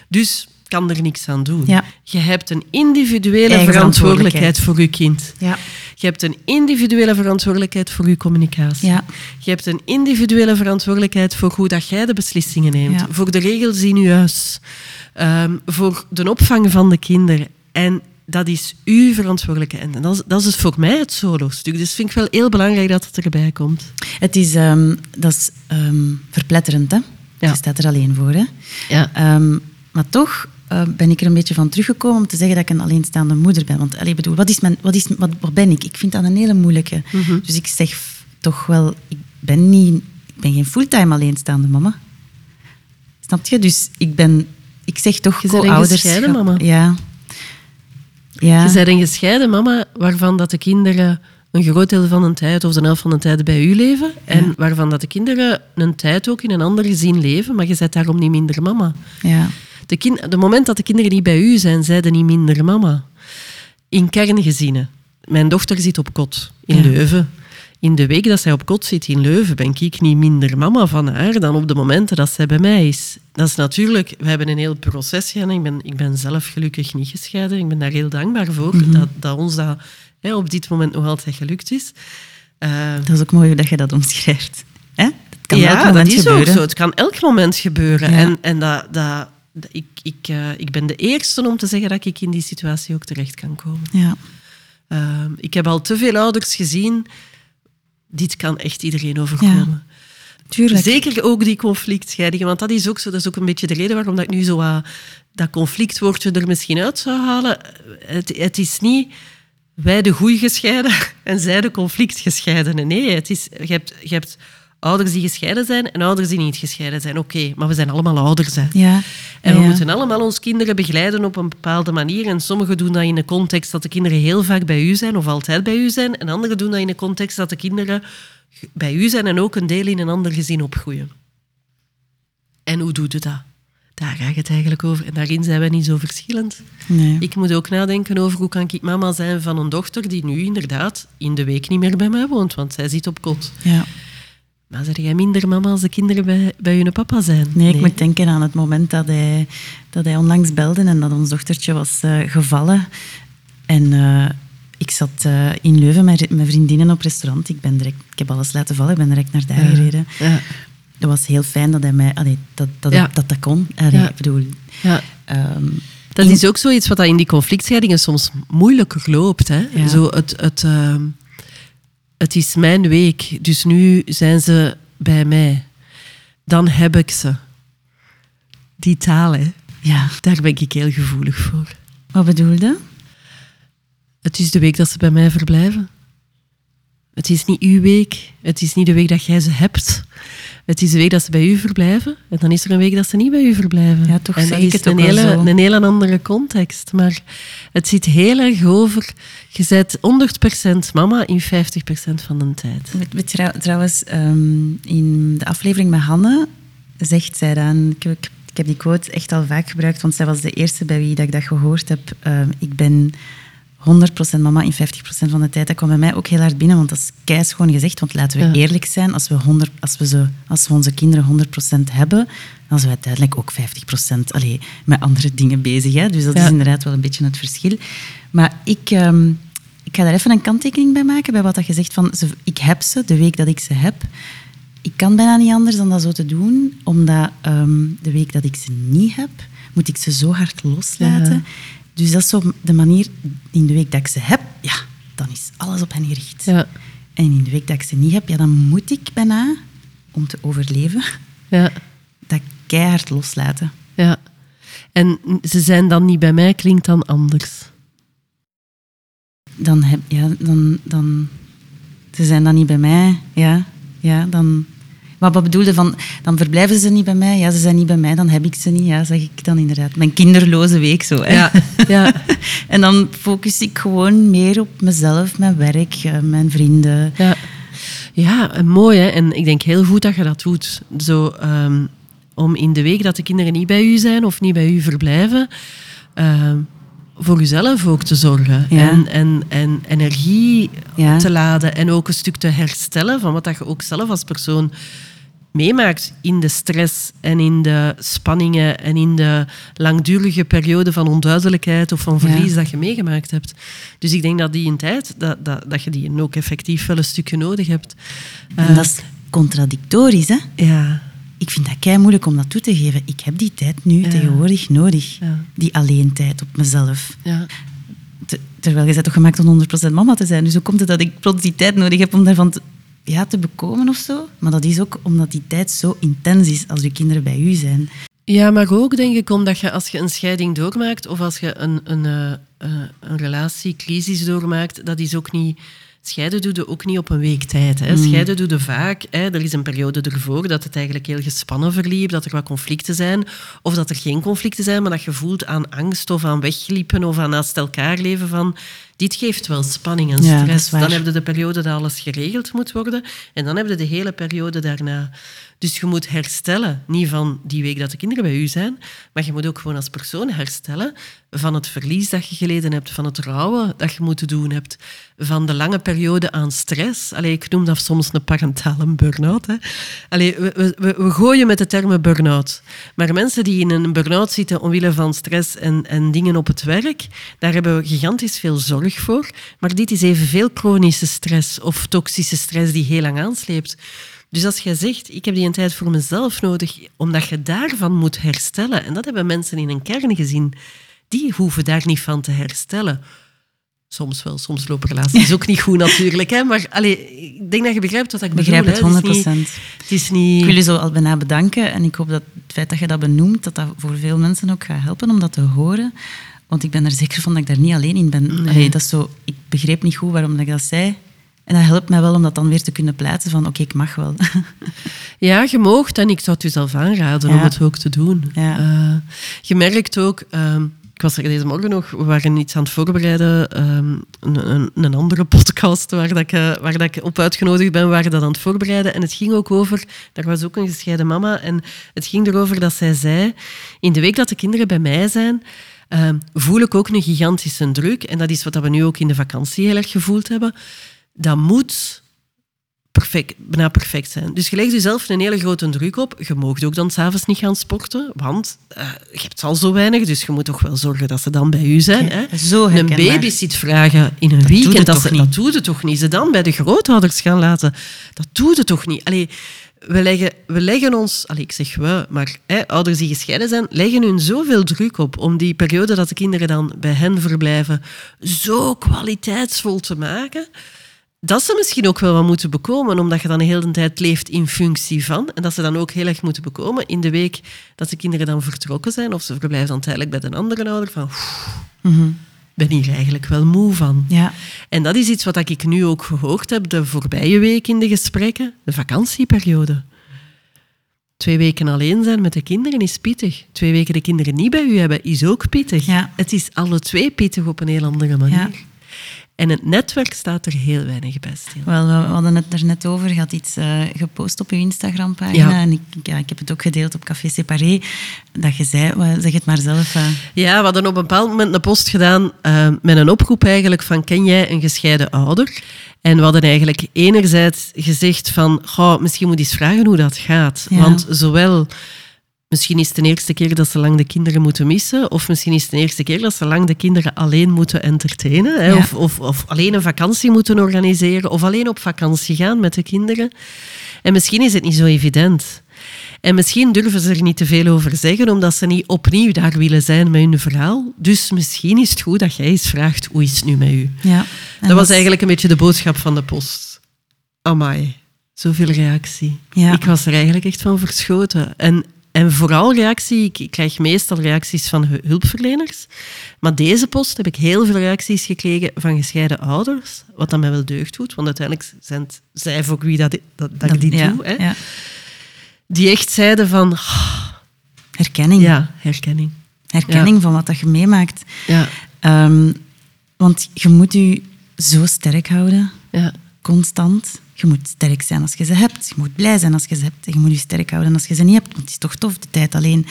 Dus kan er niks aan doen. Ja. Je hebt een individuele verantwoordelijkheid voor je kind. Ja. Je hebt een individuele verantwoordelijkheid voor je communicatie. Ja. Je hebt een individuele verantwoordelijkheid voor hoe dat jij de beslissingen neemt. Ja. Voor de regels in je huis. Ehm, voor de opvang van de kinderen. En dat is uw verantwoordelijkheid. En dat is, dat is dus voor mij het solo-stuk. Dus vind ik wel heel belangrijk dat het erbij komt. Het is, ehm, dat is ehm, verpletterend, hè? Ja. Je staat er alleen voor, hè? Ja. Ehm, maar toch eh, ben ik er een beetje van teruggekomen om te zeggen dat ik een alleenstaande moeder ben. Want allee, bedoel, wat, is mijn, wat, is, wat, wat ben ik? Ik vind dat een hele moeilijke. Mhm. Dus ik zeg toch wel, ik ben, niet, ik ben geen fulltime alleenstaande mama. Snap je? Dus ik ben, ik zeg toch co-ouderschap. mama. Ja. Ja. Je bent een gescheiden mama waarvan dat de kinderen een groot deel van de tijd of de helft van de tijd bij u leven. En waarvan dat de kinderen een tijd ook in een ander gezin leven, maar je bent daarom niet minder mama. ja. De, kind, de moment dat de kinderen niet bij u zijn, zijn ze niet minder mama. In kerngezinnen. Mijn dochter zit op kot in Ja. Leuven. In de week dat zij op kot zit in Leuven, ben ik niet minder mama van haar dan op de momenten dat zij bij mij is. Dat is natuurlijk, we hebben een heel proces gedaan. Ik ben, ik ben zelf gelukkig niet gescheiden. Ik ben daar heel dankbaar voor Mhm. dat, dat ons dat hè, op dit moment nog altijd gelukt is. Eh, Dat is ook mooi dat je dat omschrijft. Hè? Dat kan ja, elk moment dat is gebeuren. ook zo. Het kan elk moment gebeuren. Ja. En, en dat, dat, dat- ik, ik, eh, ik ben de eerste om te zeggen dat ik in die situatie ook terecht kan komen. Ja. Ehm, ik heb al te veel ouders gezien. Dit kan echt iedereen overkomen. Tuurlijk. Zeker ook die conflictscheidingen, want dat is ook zo. Dat is ook een beetje de reden waarom dat ik nu zo wat dat conflictwoordje er misschien uit zou halen. Het, het is niet wij de goeie gescheiden en zij de conflictgescheidenen. Nee, het is, je, hebt, je hebt ouders die gescheiden zijn en ouders die niet gescheiden zijn. Oké, maar we zijn allemaal ouders. Hè. Ja. En we Ja. moeten allemaal ons kinderen begeleiden op een bepaalde manier. En sommigen doen dat in de context dat de kinderen heel vaak bij u zijn of altijd bij u zijn. En anderen doen dat in de context dat de kinderen bij u zijn en ook een deel in een ander gezin opgroeien. En hoe doe je dat? Daar gaat het eigenlijk over. En daarin zijn wij niet zo verschillend. Nee. Ik moet ook nadenken over hoe kan ik mama zijn van een dochter die nu inderdaad in de week niet meer bij mij woont, want zij zit op kot. Ja. Maar zeg jij minder mama als de kinderen bij, bij hun papa zijn? Nee, ik moet denken aan het moment dat hij, dat hij onlangs belde en dat ons dochtertje was eh, gevallen. En eh, ik zat eh, in Leuven met met vriendinnen op restaurant. Ik, ben direct, ik heb alles laten vallen, ik ben direct naar daar gereden. Ja. dat was heel fijn dat hij mij... Allee, dat, dat, Ja. dat dat kon. Allee. Ik bedoel... Ja. ehm, Dat in- is ook zoiets wat in die conflictscheidingen soms moeilijker loopt. Hè? Ja. Zo het, het, ehm, het is mijn week, dus nu zijn ze bij mij. Dan heb ik ze. Die taal, hè? Ja, daar ben ik heel gevoelig voor. wat bedoelde? Het is de week dat ze bij mij verblijven. Het is niet uw week. Het is niet de week dat jij ze hebt. Het is de week dat ze bij u verblijven. En dan is er een week dat ze niet bij u verblijven. Ja, toch en dat is het een hele, een hele andere context. Maar het zit heel erg over... Je bent 100% mama in 50% van de tijd. Trouw- trouwens, ehm, in de aflevering met Hanne zegt zij dan... Ik, heb- ik heb die quote echt al vaak gebruikt, want zij was de eerste bij wie dat ik dat gehoord heb. Ehm, ik ben 100% mama in 50% van de tijd. Dat kwam bij mij ook heel hard binnen, want dat is keis gewoon gezegd. Want laten we Ja. eerlijk zijn, als we, 100, als, we ze, als we onze kinderen 100% hebben, dan zijn we uiteindelijk ook 50% allee, met andere dingen bezig. Hè? Dus dat Ja. is inderdaad wel een beetje het verschil. Maar ik... ehm, ik ga daar even een kanttekening bij maken, bij wat dat je zegt van, ze, ik heb ze de week dat ik ze heb. Ik kan bijna niet anders dan dat zo te doen, omdat ehm, de week dat ik ze niet heb, moet ik ze zo hard loslaten. Ja. Dus dat is zo de manier, in de week dat ik ze heb, ja, dan is alles op hen gericht. Ja, En in de week dat ik ze niet heb, ja, dan moet ik bijna, om te overleven, ja, dat keihard loslaten. ja. En ze zijn dan niet bij mij, klinkt dan anders. Dan heb, ja, dan, dan, ze zijn dan niet bij mij, ja, ja, dan... Maar wat bedoelde van, dan verblijven ze niet bij mij, ja, ze zijn niet bij mij, dan heb ik ze niet, ja, zeg ik dan inderdaad. Mijn kinderloze week zo, hè. Ja, ja, En dan focus ik gewoon meer op mezelf, mijn werk, eh, mijn vrienden. ja. Ja, mooi hè. En ik denk heel goed dat je dat doet. Zo, ehm, om in de week dat de kinderen niet bij u zijn of niet bij u verblijven, ehm, voor uzelf ook te zorgen. Ja. En, en, en energie Ja. te laden en ook een stuk te herstellen van wat dat je ook zelf als persoon meemaakt in de stress en in de spanningen en in de langdurige periode van onduidelijkheid of van verlies Ja. dat je meegemaakt hebt. Dus ik denk dat die een tijd, dat, dat, dat je die ook effectief wel een stukje nodig hebt. En Eh, dat is contradictorisch, hè. ja, Ik vind dat kei moeilijk om dat toe te geven. Ik heb die tijd nu Ja. tegenwoordig nodig. Ja. Die alleen tijd op mezelf. ja, Te- terwijl je bent toch gemaakt om 100% mama te zijn. Dus hoe komt het dat ik plots die tijd nodig heb om daarvan te, ja, te bekomen of zo? Maar dat is ook omdat die tijd zo intens is als je kinderen bij u zijn. Ja, maar ook denk ik omdat je als je een scheiding doormaakt of als je een, een, eh, eh, een relatiecrisis doormaakt, dat is ook niet. Scheiden doe je ook niet op een week tijd. Hè. Scheiden doe je vaak. Hè. Er is een periode ervoor dat het eigenlijk heel gespannen verliep, dat er wat conflicten zijn. Of dat er geen conflicten zijn, maar dat je voelt aan angst of aan wegliepen of aan naast elkaar leven van... Dit geeft wel spanning en stress. dan heb je de periode dat alles geregeld moet worden. En dan heb je de hele periode daarna. Dus je moet herstellen. Niet van die week dat de kinderen bij u zijn, maar je moet ook gewoon als persoon herstellen van het verlies dat je geleden hebt, van het rouwen dat je moeten doen hebt, van de lange periode aan stress. Allee, ik noem dat soms een parentale burn-out. Hè. Allee, we, we- we, gooien met de termen burn-out. Maar mensen die in een burn-out zitten omwille van stress en, en dingen op het werk, daar hebben we gigantisch veel zorg voor. Maar dit is evenveel chronische stress of toxische stress die heel lang aansleept. Dus als jij zegt, ik heb die een tijd voor mezelf nodig, omdat je daarvan moet herstellen, en dat hebben mensen in een kern gezien, die hoeven daar niet van te herstellen. Soms wel, soms lopen relaties ook niet goed natuurlijk. Hè? Maar allee, ik denk dat je begrijpt wat ik Ik begrijp bedoel. het 100%. hè. Het is niet... Het is niet Ik wil je zo al bijna bedanken. En ik hoop dat het feit dat je dat benoemt, dat dat voor veel mensen ook gaat helpen om dat te horen. Want ik ben er zeker van dat ik daar niet alleen in ben. Allee, dat is zo, ik begreep niet goed waarom dat ik dat zei. En dat helpt mij wel om dat dan weer te kunnen plaatsen van oké, ik mag wel. Ja, je moogt en ik zou het u zelf aanraden om Ja. het ook te doen. Ja. Eh, je merkt ook, ehm, ik was er deze morgen nog, we waren iets aan het voorbereiden, ehm, een, een, een andere podcast waar, dat ik, eh, waar dat ik op uitgenodigd ben, we waren dat aan het voorbereiden. En het ging ook over, daar was ook een gescheiden mama, en het ging erover dat zij zei, in de week dat de kinderen bij mij zijn, ehm, voel ik ook een gigantische druk. En dat is wat we nu ook in de vakantie heel erg gevoeld hebben. Dat moet perfect, bijna perfect zijn. Dus je legt jezelf een hele grote druk op. Je mag ook dan s'avonds niet gaan sporten, want eh, je hebt al zo weinig, dus je moet toch wel zorgen dat ze dan bij u zijn. Hè? Zo een babysit vragen in een je weekend, dat, ze- niet? dat toch niet? Ze dan bij de grootouders gaan laten, dat doe je toch niet? Allee, we leggen, we leggen ons, allee, ik zeg we, maar hè, ouders die gescheiden zijn, leggen hun zoveel druk op om die periode dat de kinderen dan bij hen verblijven zo kwaliteitsvol te maken, dat ze misschien ook wel wat moeten bekomen, omdat je dan de hele tijd leeft in functie van. En dat ze dan ook heel erg moeten bekomen in de week dat de kinderen dan vertrokken zijn, of ze verblijven dan tijdelijk bij een andere ouder, van ben hier eigenlijk wel moe van. Ja. En dat is iets wat ik nu ook gehoord heb de voorbije week in de gesprekken, de vakantieperiode. Twee weken alleen zijn met de kinderen is pittig. Twee weken de kinderen niet bij u hebben is ook pittig. Ja. Het is alle twee pittig op een heel andere manier. Ja. En het netwerk staat er heel weinig bij stil. Wel, we hadden het er net over. Je had iets eh, gepost op je Instagram-pagina. Ja. En ik, ja, ik heb het ook gedeeld op Café Separé. Dat je zei, zeg het maar zelf. eh. Ja, we hadden op een bepaald moment een post gedaan eh, met een oproep eigenlijk van ken jij een gescheiden ouder? En we hadden eigenlijk enerzijds gezegd van goh, misschien moet je eens vragen hoe dat gaat. Ja. Want zowel misschien is het de eerste keer dat ze lang de kinderen moeten missen, of misschien is het de eerste keer dat ze lang de kinderen alleen moeten entertainen, hè, Ja. of, of, of alleen een vakantie moeten organiseren, of alleen op vakantie gaan met de kinderen. En misschien is het niet zo evident. En misschien durven ze er niet te veel over zeggen, omdat ze niet opnieuw daar willen zijn met hun verhaal. Dus misschien is het goed dat jij eens vraagt, hoe is het nu met u? Ja. Dat was eigenlijk een beetje de boodschap van de post. Amai, zoveel reactie. Ja. Ik was er eigenlijk echt van verschoten. En, en vooral reactie, ik, ik krijg meestal reacties van hu- hulpverleners. Maar deze post heb ik heel veel reacties gekregen van gescheiden ouders. Wat dan mij wel deugd doet, want uiteindelijk zijn het zij voor wie dat, dat, dat, ik dit ja, doe. Hè, ja. Die echt zeiden van, ah, Herkenning. ja, herkenning. Herkenning van wat dat je meemaakt. Ja, Ehm, want je moet je zo sterk houden. ja, constant. Je moet sterk zijn als je ze hebt. Je moet blij zijn als je ze hebt. En je moet je sterk houden als je ze niet hebt. Want het is toch tof, de tijd alleen.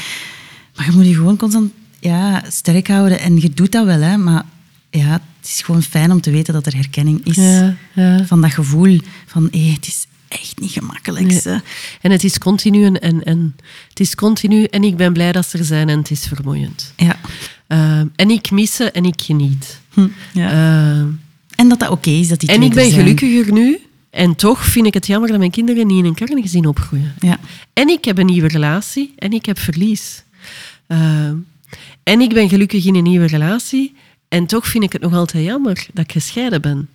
Maar je moet je gewoon constant ja, sterk houden. En je doet dat wel, hè. Maar ja, het is gewoon fijn om te weten dat er herkenning is. ja, ja. Van dat gevoel van, hé, het is echt niet gemakkelijk. Nee. En het is continu en, en, en het is continu en ik ben blij dat ze er zijn en het is vermoeiend. Ja. Ehm, en ik mis ze en ik geniet. Hm, ja. Ehm, en dat dat oké is, dat die en ik ben gelukkiger nu en toch vind ik het jammer dat mijn kinderen niet in een kerngezin opgroeien. Ja. En ik heb een nieuwe relatie en ik heb verlies. Ehm, en ik ben gelukkig in een nieuwe relatie en toch vind ik het nog altijd jammer dat ik gescheiden ben.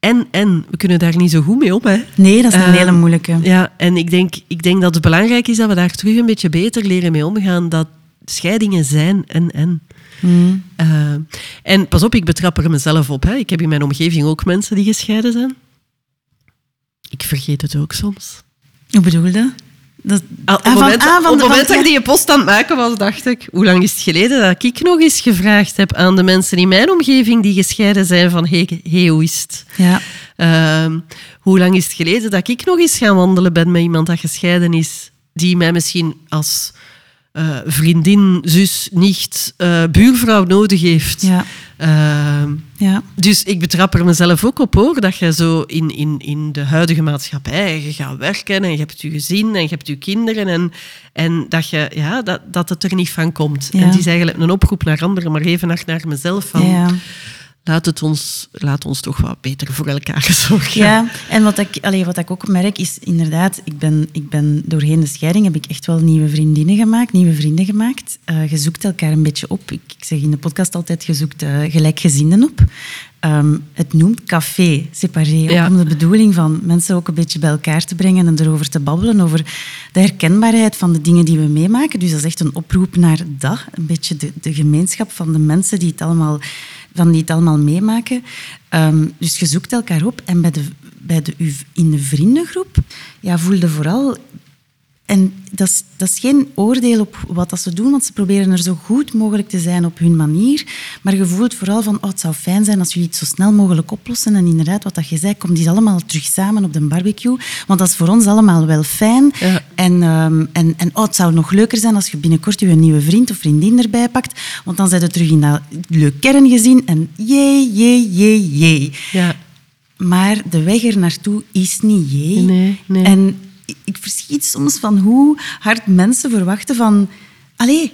En, en we kunnen daar niet zo goed mee om, hè. Nee, dat is een Ehm, hele moeilijke. Ja, en ik denk, ik denk dat het belangrijk is dat we daar terug een beetje beter leren mee omgaan. Dat scheidingen zijn en en. Hm. Eh, en pas op, ik betrap er mezelf op. Hè. Ik heb in mijn omgeving ook mensen die gescheiden zijn. Ik vergeet het ook soms. Hoe bedoel je dat? Ah, op ah, het van- ah, van op de- het moment van- dat ik die post aan het maken was, dacht ik... Hoe lang is het geleden dat ik nog eens gevraagd heb aan de mensen in mijn omgeving die gescheiden zijn van... Hey, hey hoe is het? Ja. Ehm, hoe lang is het geleden dat ik nog eens gaan wandelen ben met iemand dat gescheiden is, die mij misschien als eh, vriendin, zus, nicht, eh, buurvrouw nodig heeft? Ja. Ehm, Ja. dus ik betrap er mezelf ook op hoor, dat je zo in, in, in de huidige maatschappij, je gaat werken en je hebt je gezin en je hebt je kinderen en, en dat, je, ja, dat, dat het er niet van komt. Ja. En het is eigenlijk een oproep naar anderen, maar even naar, naar mezelf van, Ja. Laat, het ons, laat ons toch wat beter voor elkaar zorgen. Ja, en wat ik, allee, wat ik ook merk is inderdaad, ik ben, ik ben doorheen de scheiding heb ik echt wel nieuwe vriendinnen gemaakt, nieuwe vrienden gemaakt. Eh, je zoekt elkaar een beetje op. Ik, ik zeg in de podcast altijd, je zoekt eh, gelijkgezinden op. Ehm, het noemt café, separé, ook Ja. om de bedoeling van mensen ook een beetje bij elkaar te brengen en erover te babbelen, over de herkenbaarheid van de dingen die we meemaken. Dus dat is echt een oproep naar dat, een beetje de, de gemeenschap van de mensen die het allemaal, van die het allemaal meemaken. Ehm, dus je zoekt elkaar op en bij de, bij de, in de vriendengroep ja, voelde vooral en dat is, dat is geen oordeel op wat dat ze doen, want ze proberen er zo goed mogelijk te zijn op hun manier. Maar je voelt vooral van, oh, het zou fijn zijn als jullie het zo snel mogelijk oplossen. En inderdaad, wat dat je zei, kom die allemaal terug samen op de barbecue. Want dat is voor ons allemaal wel fijn. Ja. En, ehm, en, en oh, het zou nog leuker zijn als je binnenkort je nieuwe vriend of vriendin erbij pakt. Want dan zijn je terug in dat leuk kerngezin. En jee, jee, jee, jee. Ja. Maar de weg er naartoe is niet jee. Nee, nee. En ik- verschiet soms van hoe hard mensen verwachten van... Allee,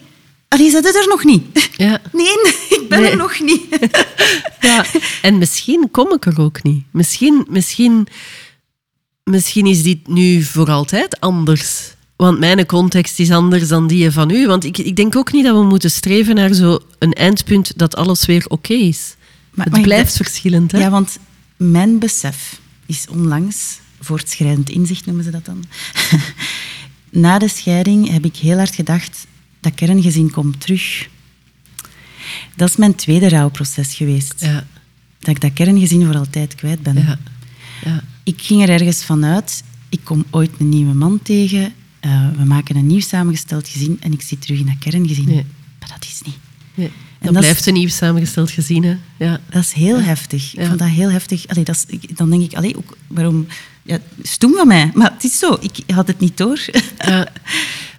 allee, zit het er nog niet? Ja. Nee, ik ben Nee. er nog niet. Ja, en misschien kom ik er ook niet. Misschien, misschien misschien is dit nu voor altijd anders. Want mijn context is anders dan die van u. Want ik, ik denk ook niet dat we moeten streven naar zo'n eindpunt dat alles weer oké is. Maar- het maar blijft verschillend. Hè? Ja, want mijn besef is onlangs, voortschrijdend inzicht noemen ze dat dan. Na de scheiding heb ik heel hard gedacht, dat kerngezin komt terug. Dat is mijn tweede rouwproces geweest. ja, Dat ik dat kerngezin voor altijd kwijt ben. ja, ja. Ik ging er ergens vanuit, ik kom ooit een nieuwe man tegen, eh, we maken een nieuw samengesteld gezin en ik zit terug in dat kerngezin. Nee. Maar dat is niet. Nee. En Dat, blijft een nieuw samengesteld gezien. Hè? Ja. Dat is heel heftig. Ja. Ik vond dat heel heftig. Allee, dat is, dan denk ik, allee, ook, waarom... Ja, stoem van mij. Maar het is zo, ik had het niet door. Ja.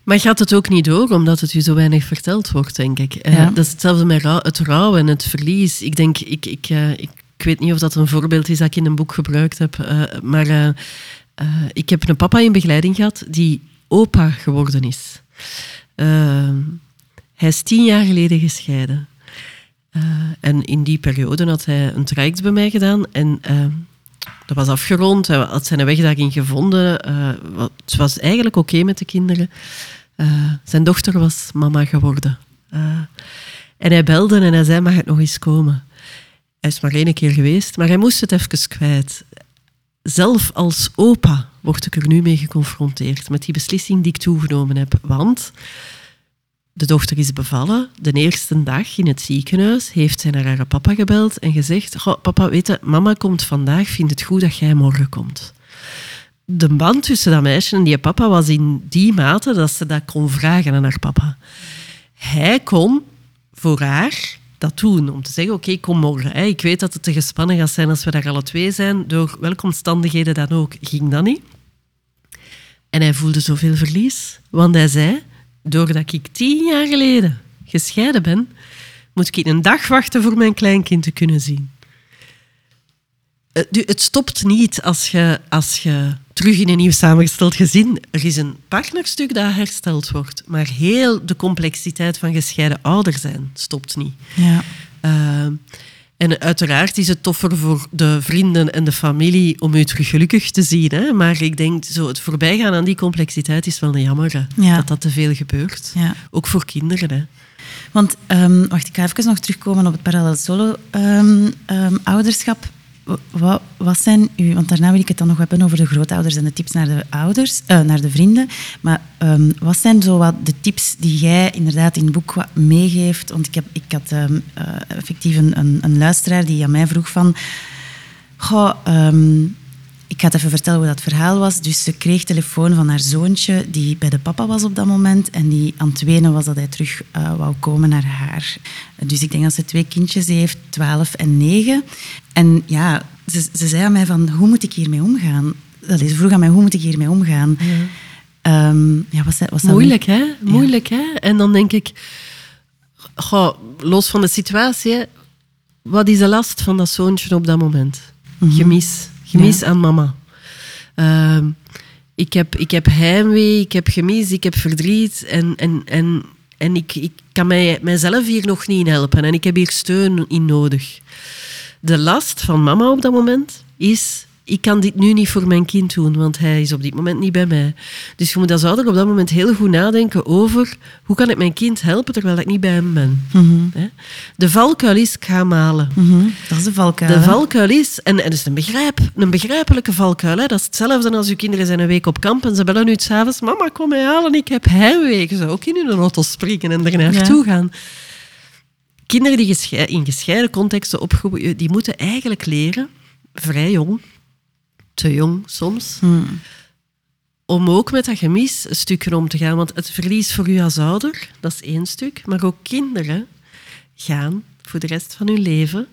Maar gaat het ook niet door, omdat het u zo weinig verteld wordt, denk ik. Eh, Ja. Dat is hetzelfde met rouw- het rouw en het verlies. Ik denk, ik, ik, eh, ik, ik weet niet of dat een voorbeeld is dat ik in een boek gebruikt heb, eh, maar ik heb een papa in begeleiding gehad die opa geworden is. Hij is tien jaar geleden gescheiden. En in die periode had hij een traject bij mij gedaan en dat was afgerond. Hij had zijn weg daarin gevonden. Eh, het was eigenlijk oké met de kinderen. Eh, zijn dochter was mama geworden. Eh, en hij belde en hij zei, mag het nog eens komen? Hij is maar één keer geweest, maar hij moest het even kwijt. Zelf als opa word ik er nu mee geconfronteerd met die beslissing die ik toegenomen heb. Want de dochter is bevallen. De eerste dag in het ziekenhuis heeft zij naar haar papa gebeld en gezegd: "Goh, Papa, weet je, mama komt vandaag, vindt het goed dat jij morgen komt. De band tussen dat meisje en die papa was in die mate dat ze dat kon vragen aan haar papa. Hij kon voor haar dat doen, om te zeggen, oké, kom morgen. Ik weet dat het te gespannen gaat zijn als we daar alle twee zijn, door welke omstandigheden dan ook, ging dat niet. En hij voelde zoveel verlies, want hij zei, doordat ik tien jaar geleden gescheiden ben, moet ik een dag wachten voor mijn kleinkind te kunnen zien. Eh, Het stopt niet als je, als je terug in een nieuw samengesteld gezin... Er is een partnerstuk dat hersteld wordt, maar heel de complexiteit van gescheiden ouder zijn stopt niet. Ja. Uh, en uiteraard is het toffer voor de vrienden en de familie om u terug gelukkig te zien. Hè? Maar ik denk, zo het voorbijgaan aan die complexiteit is wel een jammer. Ja. Dat dat te veel gebeurt. Ja. Ook voor kinderen. Hè? Want, ehm, wacht, ik ga even nog terugkomen op het parallel solo ehm, ehm, ouderschap. Wat, wat zijn uw, want daarna wil ik het dan nog hebben over de grootouders en de tips naar de ouders, eh, naar de vrienden. Maar ehm, wat zijn zo wat de tips die jij inderdaad in het boek meegeeft? Want ik, heb, ik had ehm, eh, effectief een, een, een luisteraar die aan mij vroeg van... Goh, ehm, ik ga het even vertellen hoe dat verhaal was. Dus ze kreeg telefoon van haar zoontje, die bij de papa was op dat moment. En die aan het wenen was dat hij terug eh, wou komen naar haar. Dus ik denk dat ze twee kindjes heeft, 12 en 9. En ja, ze, ze zei aan mij van, hoe moet ik hiermee omgaan? Dat is, ze vroeg aan mij, hoe moet ik hiermee omgaan? Ja, ja wat, zei- wat zou- Moeilijk, hè? Moeilijk, hè? En dan denk ik, goh, los van de situatie, wat is de last van dat zoontje op dat moment? Gemis. Gemis aan mama. Ehm, ik, heb, ik heb heimwee, ik heb gemis, ik heb verdriet. En, en, en, en ik, ik kan mij, mijzelf hier nog niet helpen. En ik heb hier steun in nodig. De last van mama op dat moment is... Ik kan dit nu niet voor mijn kind doen, want hij is op dit moment niet bij mij. Dus je moet als ouder op dat moment heel goed nadenken over hoe kan ik mijn kind helpen terwijl ik niet bij hem ben. Hè? De valkuil is, ik ga malen. Mhm, Dat is de valkuil. De valkuil is, en, en dat is een, begrijp, een begrijpelijke valkuil, hè? dat is hetzelfde als uw kinderen zijn een week op kamp en ze bellen u s'avonds, mama kom mij halen, ik heb heimwee. Je zou ook in hun auto springen en er naartoe gaan. Kinderen die in gescheiden contexten opgroeien, die moeten eigenlijk leren, vrij jong, te jong soms, Hmm. om ook met dat gemis een stukje om te gaan. Want het verlies voor u als ouder, dat is één stuk. Maar ook kinderen gaan voor de rest van hun leven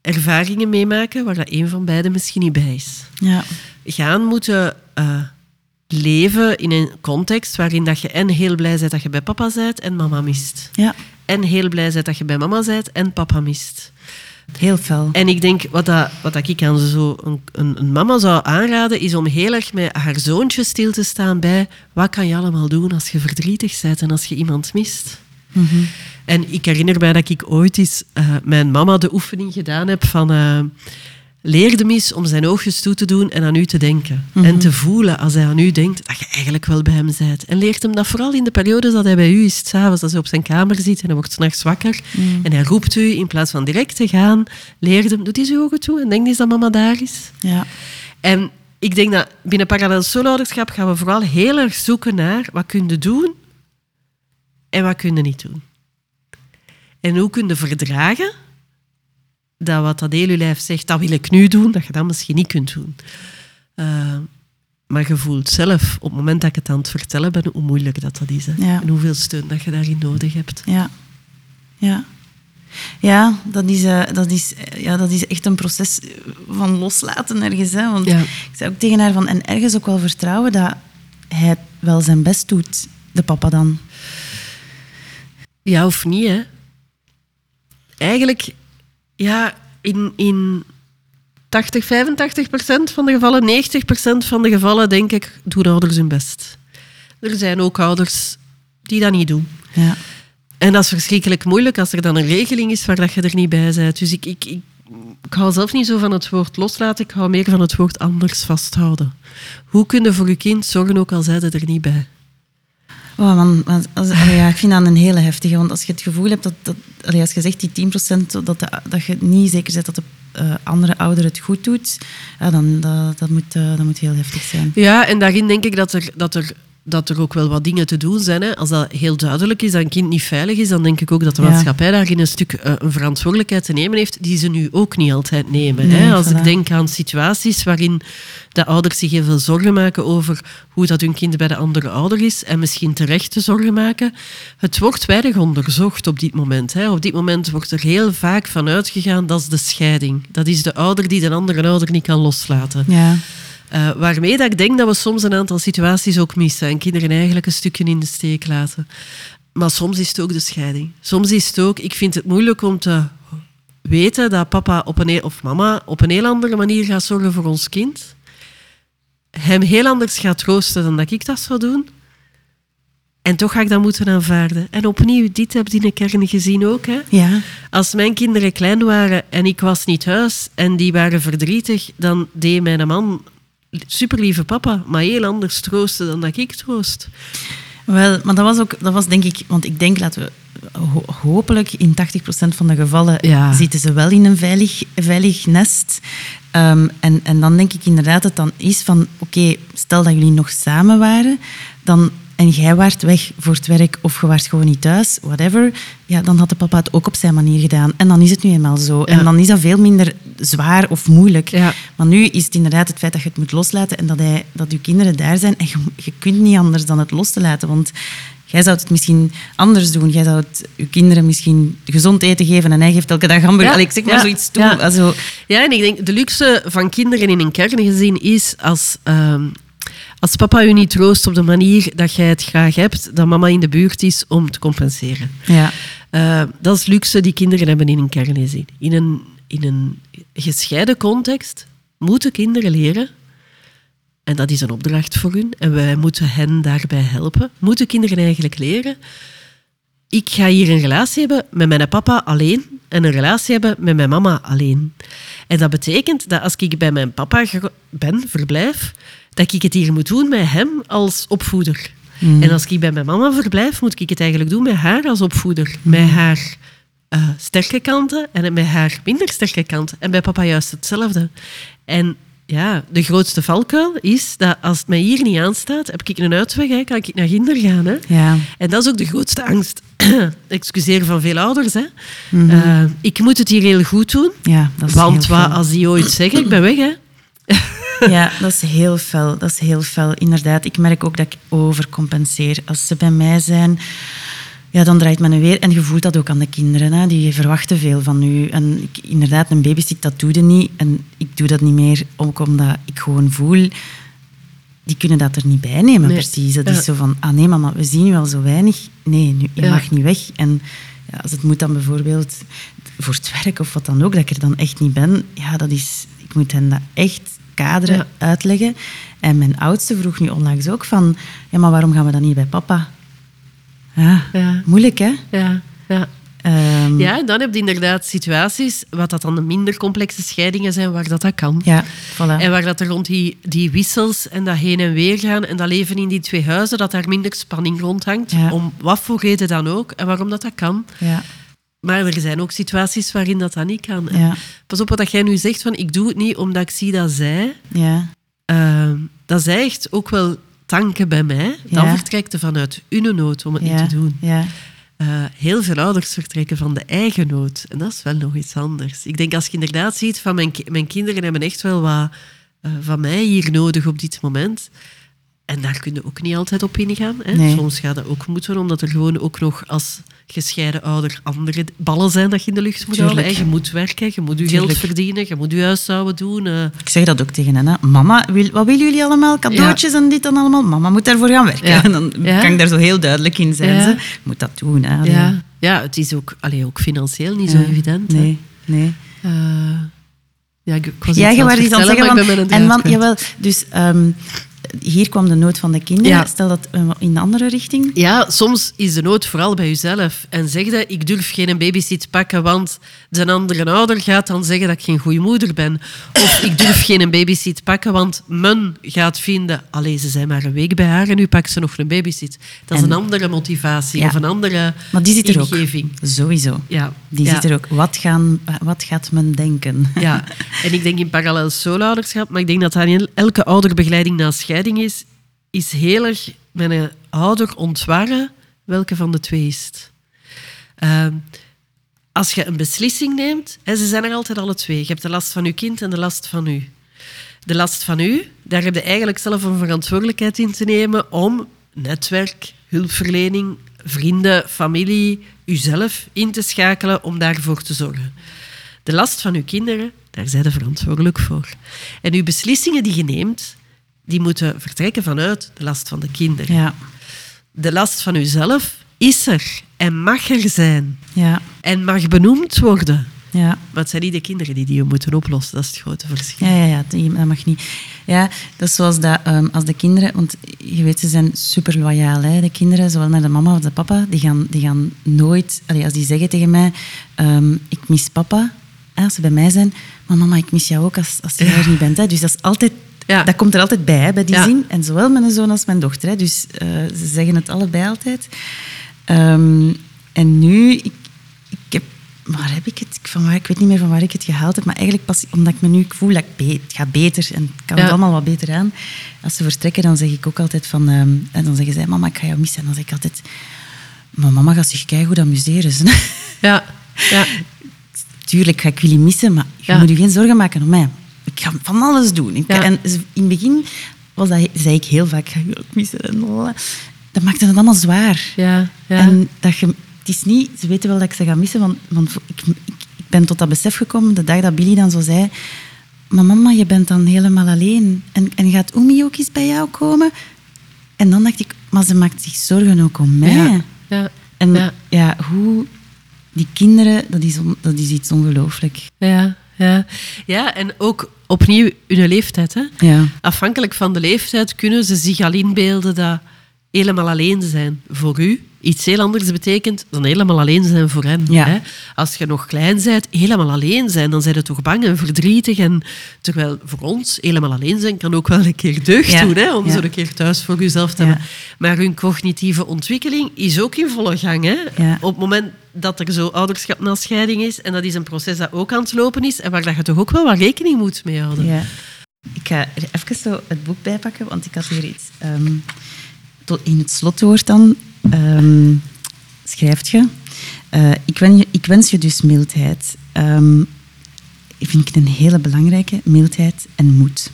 ervaringen meemaken waar dat een van beiden misschien niet bij is. Ja. Gaan moeten eh, leven in een context waarin dat je en heel blij bent dat je bij papa bent en mama mist. ja, En heel blij bent dat je bij mama bent en papa mist. Heel fel. En ik denk, wat, dat, wat dat ik aan zo een, een, mama zou aanraden, is om heel erg met haar zoontje stil te staan bij wat kan je allemaal doen als je verdrietig bent en als je iemand mist. En ik herinner mij dat ik ooit eens eh, mijn mama de oefening gedaan heb van... eh, leer hem eens om zijn oogjes toe te doen en aan u te denken. Mhm. En te voelen als hij aan u denkt dat je eigenlijk wel bij hem bent. En leert hem dat vooral in de periode dat hij bij u is, s'avonds, als hij op zijn kamer zit en hij wordt s'nachts wakker. Mhm. En hij roept u in plaats van direct te gaan. Leer hem, doe eens uw ogen toe en denk eens dat mama daar is. Ja. En ik denk dat binnen parallel solo-ouderschap gaan we vooral heel erg zoeken naar wat kun je doen en wat kun je niet doen. En hoe kun je verdragen dat wat dat heel je lijf zegt, dat wil ik nu doen, dat je dat misschien niet kunt doen. Eh, maar je voelt zelf, op het moment dat ik het aan het vertellen ben, hoe moeilijk dat, dat is. Hè? Ja. En hoeveel steun dat je daarin nodig hebt. Ja. Ja. Ja, dat is, eh, dat, is, eh, ja, dat is echt een proces van loslaten ergens. Hè? Want Ja. ik zei ook tegen haar van... En ergens ook wel vertrouwen dat hij wel zijn best doet, de papa dan. Ja of niet, hè? Eigenlijk, ja, in, in 80, 85 procent van de gevallen, 90 procent van de gevallen, denk ik, doen ouders hun best. Er zijn ook ouders die dat niet doen. Ja. En dat is verschrikkelijk moeilijk als er dan een regeling is waar dat je er niet bij bent. Dus ik, ik, ik, ik hou zelf niet zo van het woord loslaten, ik hou meer van het woord anders vasthouden. Hoe kun je voor je kind zorgen, ook al zijn ze er niet bij? Oh man, als, ja, ik vind dat een hele heftige. Want als je het gevoel hebt dat, dat allee, als je zegt die 10% dat, dat je niet zeker bent dat de eh, andere ouder het goed doet, ja, dan dat, dat, moet, eh, dat moet heel heftig zijn. Ja, en daarin denk ik dat er, dat er, dat er ook wel wat dingen te doen zijn. Hè. Als dat heel duidelijk is dat een kind niet veilig is, dan denk ik ook dat de Ja. maatschappij daarin een stuk eh, een verantwoordelijkheid te nemen heeft, die ze nu ook niet altijd nemen. Nee, hè. Als voilà. ik denk aan situaties waarin de ouders zich heel veel zorgen maken over hoe dat hun kind bij de andere ouder is, en misschien terecht te zorgen maken. Het wordt weinig onderzocht op dit moment. Hè. Op dit moment wordt er heel vaak van uitgegaan, dat is de scheiding. Dat is de ouder die de andere ouder niet kan loslaten. Ja, Eh, waarmee dat ik denk dat we soms een aantal situaties ook missen en kinderen eigenlijk een stukje in de steek laten. Maar soms is het ook de scheiding. Soms is het ook, ik vind het moeilijk om te weten dat papa op een, of mama op een heel andere manier gaat zorgen voor ons kind. Hem heel anders gaat troosten dan dat ik dat zou doen. En toch ga ik dat moeten aanvaarden. En opnieuw, dit heb ik in de kern gezien ook. Hè. ja, Als mijn kinderen klein waren en ik was niet thuis en die waren verdrietig, dan deed mijn man, superlieve papa, maar heel anders troosten dan dat ik troost. Wel, maar dat was ook, dat was denk ik, want ik denk, laten we ho- hopelijk in 80% van de gevallen Ja. zitten ze wel in een veilig, veilig nest. Ehm, en, en dan denk ik inderdaad dat het dan is van, oké, stel dat jullie nog samen waren, dan, en jij waart weg voor het werk of je waart gewoon niet thuis, whatever, ja, dan had de papa het ook op zijn manier gedaan. En dan is het nu eenmaal zo. Ja. En dan is dat veel minder zwaar of moeilijk. Ja. Maar nu is het inderdaad het feit dat je het moet loslaten en dat, hij, dat je kinderen daar zijn. En je, je kunt niet anders dan het los te laten. Want jij zou het misschien anders doen. Jij zou het, je kinderen misschien gezond eten geven en hij geeft elke dag hamburger. Ja. Allee, ik zeg maar Ja. zoiets toe. Ja. Also, Ja, en ik denk, de luxe van kinderen in een kerngezin is als, ehm, als papa u niet troost op de manier dat jij het graag hebt, dat mama in de buurt is om te compenseren. ja. Eh, dat is luxe die kinderen hebben in een kerngezin. In een, in een gescheiden context moeten kinderen leren, en dat is een opdracht voor hun, en wij moeten hen daarbij helpen, moeten kinderen eigenlijk leren, ik ga hier een relatie hebben met mijn papa alleen en een relatie hebben met mijn mama alleen. En dat betekent dat als ik bij mijn papa ben, verblijf, dat ik het hier moet doen met hem als opvoeder. En als ik bij mijn mama verblijf, moet ik het eigenlijk doen met haar als opvoeder. Met haar eh, sterke kanten en met haar minder sterke kanten. En bij papa juist hetzelfde. En ja, de grootste valkuil is dat als het mij hier niet aanstaat, heb ik een uitweg, hè, kan ik naar Ginder gaan. Hè. Ja. En dat is ook de grootste angst, excuseer van veel ouders. Hè. Eh, ik moet het hier heel goed doen, ja, dat is want wat als die ooit zeggen, ik ben weg. Hè. Ja, dat is heel fel. Dat is heel fel. Inderdaad, ik merk ook dat ik overcompenseer. Als ze bij mij zijn, ja, dan draait men weer. En je voelt dat ook aan de kinderen. Hè. Die verwachten veel van u. En ik, inderdaad, een babysit, dat doe je niet. En ik doe dat niet meer, ook omdat ik gewoon voel... Die kunnen dat er niet bij nemen, Nee. precies. Dat Ja. is zo van, ah nee, mama, we zien u al zo weinig. Nee, nu, je Ja. mag niet weg. En ja, als het moet dan bijvoorbeeld voor het werk of wat dan ook, dat ik er dan echt niet ben, ja, dat is... Ik moet hen dat echt kaderen, Ja. uitleggen. En mijn oudste vroeg nu onlangs ook van... Ja, maar waarom gaan we dan niet bij papa? Ja, Ja. moeilijk, hè? Ja, ja. Ehm, Ja, dan heb je inderdaad situaties, wat dat dan de minder complexe scheidingen zijn, waar dat, dat kan. ja, voilà. En waar dat er rond die, die wissels en dat heen en weer gaan en dat leven in die twee huizen, dat daar minder spanning rond hangt. Ja. Om wat voor reden dan ook en waarom dat, dat kan. ja, Maar er zijn ook situaties waarin dat, dat niet kan. Ja, Pas op wat jij nu zegt, van ik doe het niet omdat ik zie dat zij... ja, eh, dat zij echt ook wel tanken bij mij. Dan Ja. vertrekt er vanuit hun nood om het niet te doen. ja, Eh, heel veel ouders vertrekken van de eigen nood. En dat is wel nog iets anders. Ik denk als je inderdaad ziet van mijn, mijn kinderen hebben echt wel wat eh, van mij hier nodig op dit moment. En daar kun je ook niet altijd op ingaan. Hè? Nee. Soms gaat dat ook moeten, omdat er gewoon ook nog als gescheiden ouder andere ballen zijn dat je in de lucht moet Tuurlijk. houden. hè. Je moet werken, je moet je Tuurlijk. geld verdienen, je moet je huishouden doen. eh. Ik zeg dat ook tegen hen. Hè. Mama, wil, wat willen jullie allemaal? Cadeautjes en dit en allemaal? Mama moet daarvoor gaan werken. Ja. En dan Ja. kan ik daar zo heel duidelijk in zijn. Ze moet dat doen. Hè. Ja. ja, het is ook, allee, ook financieel niet zo evident. hè. Nee, nee. Eh, ja, ik, was Ja, je aan het vertellen, zeggen. en kwijt. jawel, dus ehm, hier kwam de nood van de kinderen. Ja. Stel dat in de andere richting. Ja, soms is de nood vooral bij jezelf. En zeg dat, ik durf geen babysit pakken, want de andere ouder gaat dan zeggen dat ik geen goede moeder ben. Of ik durf geen babysit pakken, want men gaat vinden... Allee, ze zijn maar een week bij haar en nu pakt ze nog een babysit. Dat is En- een andere motivatie Ja. of een andere Maar die zit er ook. Sowieso. Ja. Die ja. zit er ook. Wat, gaan, wat gaat men denken? Ja, en ik denk in parallel solo-ouderschap, maar ik denk dat in elke ouderbegeleiding na is, is heel erg een ouder ontwarren welke van de twee is. Ehm, als je een beslissing neemt, hè, ze zijn er altijd alle twee. Je hebt de last van je kind en de last van u. De last van u, daar heb je eigenlijk zelf een verantwoordelijkheid in te nemen om netwerk, hulpverlening, vrienden, familie, uzelf in te schakelen om daarvoor te zorgen. De last van uw kinderen, daar zijn ze verantwoordelijk voor. En uw beslissingen die je neemt, die moeten vertrekken vanuit de last van de kinderen. Ja, De last van uzelf is er en mag er zijn ja, en mag benoemd worden. ja. Maar het zijn niet de kinderen die die moeten oplossen. Dat is het grote verschil. Ja, ja, ja, dat mag niet. Ja, dat is zoals dat, ehm, als de kinderen... Want je weet, ze zijn super loyaal, hè, de kinderen, zowel naar de mama of de papa. Die gaan, die gaan nooit... allee, als die zeggen tegen mij, ehm, ik mis papa, als ze bij mij zijn, maar mama, ik mis jou ook als, als jij er niet bent. Hè. Dus dat, is altijd, Ja. dat komt er altijd bij, hè, bij die Ja. zin. En zowel mijn zoon als mijn dochter. Hè. Dus eh, ze zeggen het allebei altijd. Ehm, en nu... Ik, ik heb waar heb ik het? Van waar, ik weet niet meer van waar ik het gehaald heb, maar eigenlijk pas omdat ik me nu ik voel dat ik het gaat beter en het kan Ja. het allemaal wat beter aan. Als ze vertrekken, dan zeg ik ook altijd van... ehm, en dan zeggen zij, mama, ik ga jou missen. En dan zeg ik altijd... Maar mama gaat zich goed amuseren. ze." Ja, ja. Tuurlijk ga ik jullie missen, maar je moet je geen zorgen maken om mij. Ik ga van alles doen. Ik Ja. En in het begin was dat, zei ik heel vaak, ga jullie ook missen. En dat maakte het allemaal zwaar. ja, ja. En dat je, het is niet, ze weten wel dat ik ze ga missen, want, want ik, ik, ik ben tot dat besef gekomen de dag dat Billy dan zo zei: Maar mama, je bent dan helemaal alleen. En, en gaat Oemi ook eens bij jou komen? En dan dacht ik: Maar ze maakt zich zorgen ook om mij. ja, ja, En ja. ja. hoe die kinderen, dat is, on- dat is iets ongelooflijk. Ja, ja. ja, en ook opnieuw hun leeftijd. Hè? Ja. Afhankelijk van de leeftijd kunnen ze zich al inbeelden dat helemaal alleen zijn voor u iets heel anders betekent dan helemaal alleen zijn voor hen. Ja. Hè? Als je nog klein bent, helemaal alleen zijn, dan zijn je toch bang en verdrietig. En terwijl voor ons helemaal alleen zijn kan ook wel een keer deugd Ja. doen, hè? om Ja. zo een keer thuis voor jezelf te hebben. Maar hun cognitieve ontwikkeling is ook in volle gang. Hè? Op het moment dat er zo ouderschap na scheiding is, en dat is een proces dat ook aan het lopen is, en waar dat je toch ook wel wat rekening moet mee houden. Ja. Ik ga er even zo het boek bijpakken, want ik had hier iets. ehm, tot in het slotwoord dan ehm, schrijft je... eh, ik, je... ik wens je dus mildheid. Ehm, vind ik een hele belangrijke. Mildheid en moed.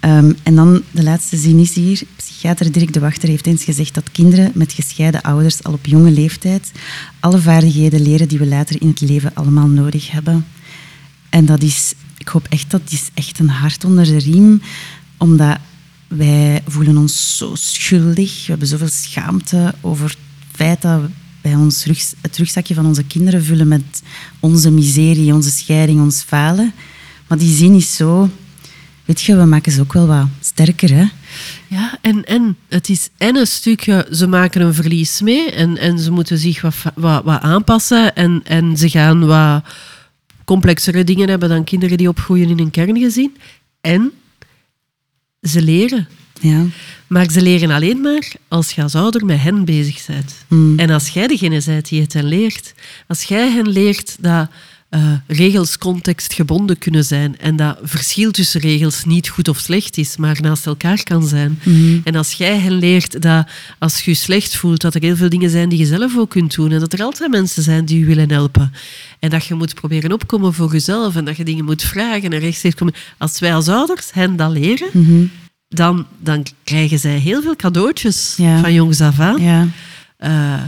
Ehm, en dan de laatste zin is hier. Psychiater Dirk de Wachter heeft eens gezegd dat kinderen met gescheiden ouders al op jonge leeftijd alle vaardigheden leren die we later in het leven allemaal nodig hebben. En dat is, ik hoop echt, dat is echt een hart onder de riem, omdat wij voelen ons zo schuldig. We hebben zoveel schaamte over het feit dat wij ons het rugzakje van onze kinderen vullen met onze miserie, onze scheiding, ons falen. Maar die zin is zo... weet je, we maken ze ook wel wat sterker, hè? Ja, en, en het is en een stukje, ze maken een verlies mee en, en ze moeten zich wat, wat, wat aanpassen en, en ze gaan wat complexere dingen hebben dan kinderen die opgroeien in een kerngezin. En ze leren. Ja. Maar ze leren alleen maar als je als ouder met hen bezig bent. Hmm. En als jij degene bent die het hen leert. Als jij hen leert dat eh, regels contextgebonden kunnen zijn en dat verschil tussen regels niet goed of slecht is, maar naast elkaar kan zijn. En als jij hen leert dat als je je slecht voelt, dat er heel veel dingen zijn die je zelf ook kunt doen en dat er altijd mensen zijn die je willen helpen. En dat je moet proberen opkomen voor jezelf en dat je dingen moet vragen en rechtstreeks komen. Als wij als ouders hen dat leren, dan, dan krijgen zij heel veel cadeautjes Ja. van jongs af aan. Ja. eh,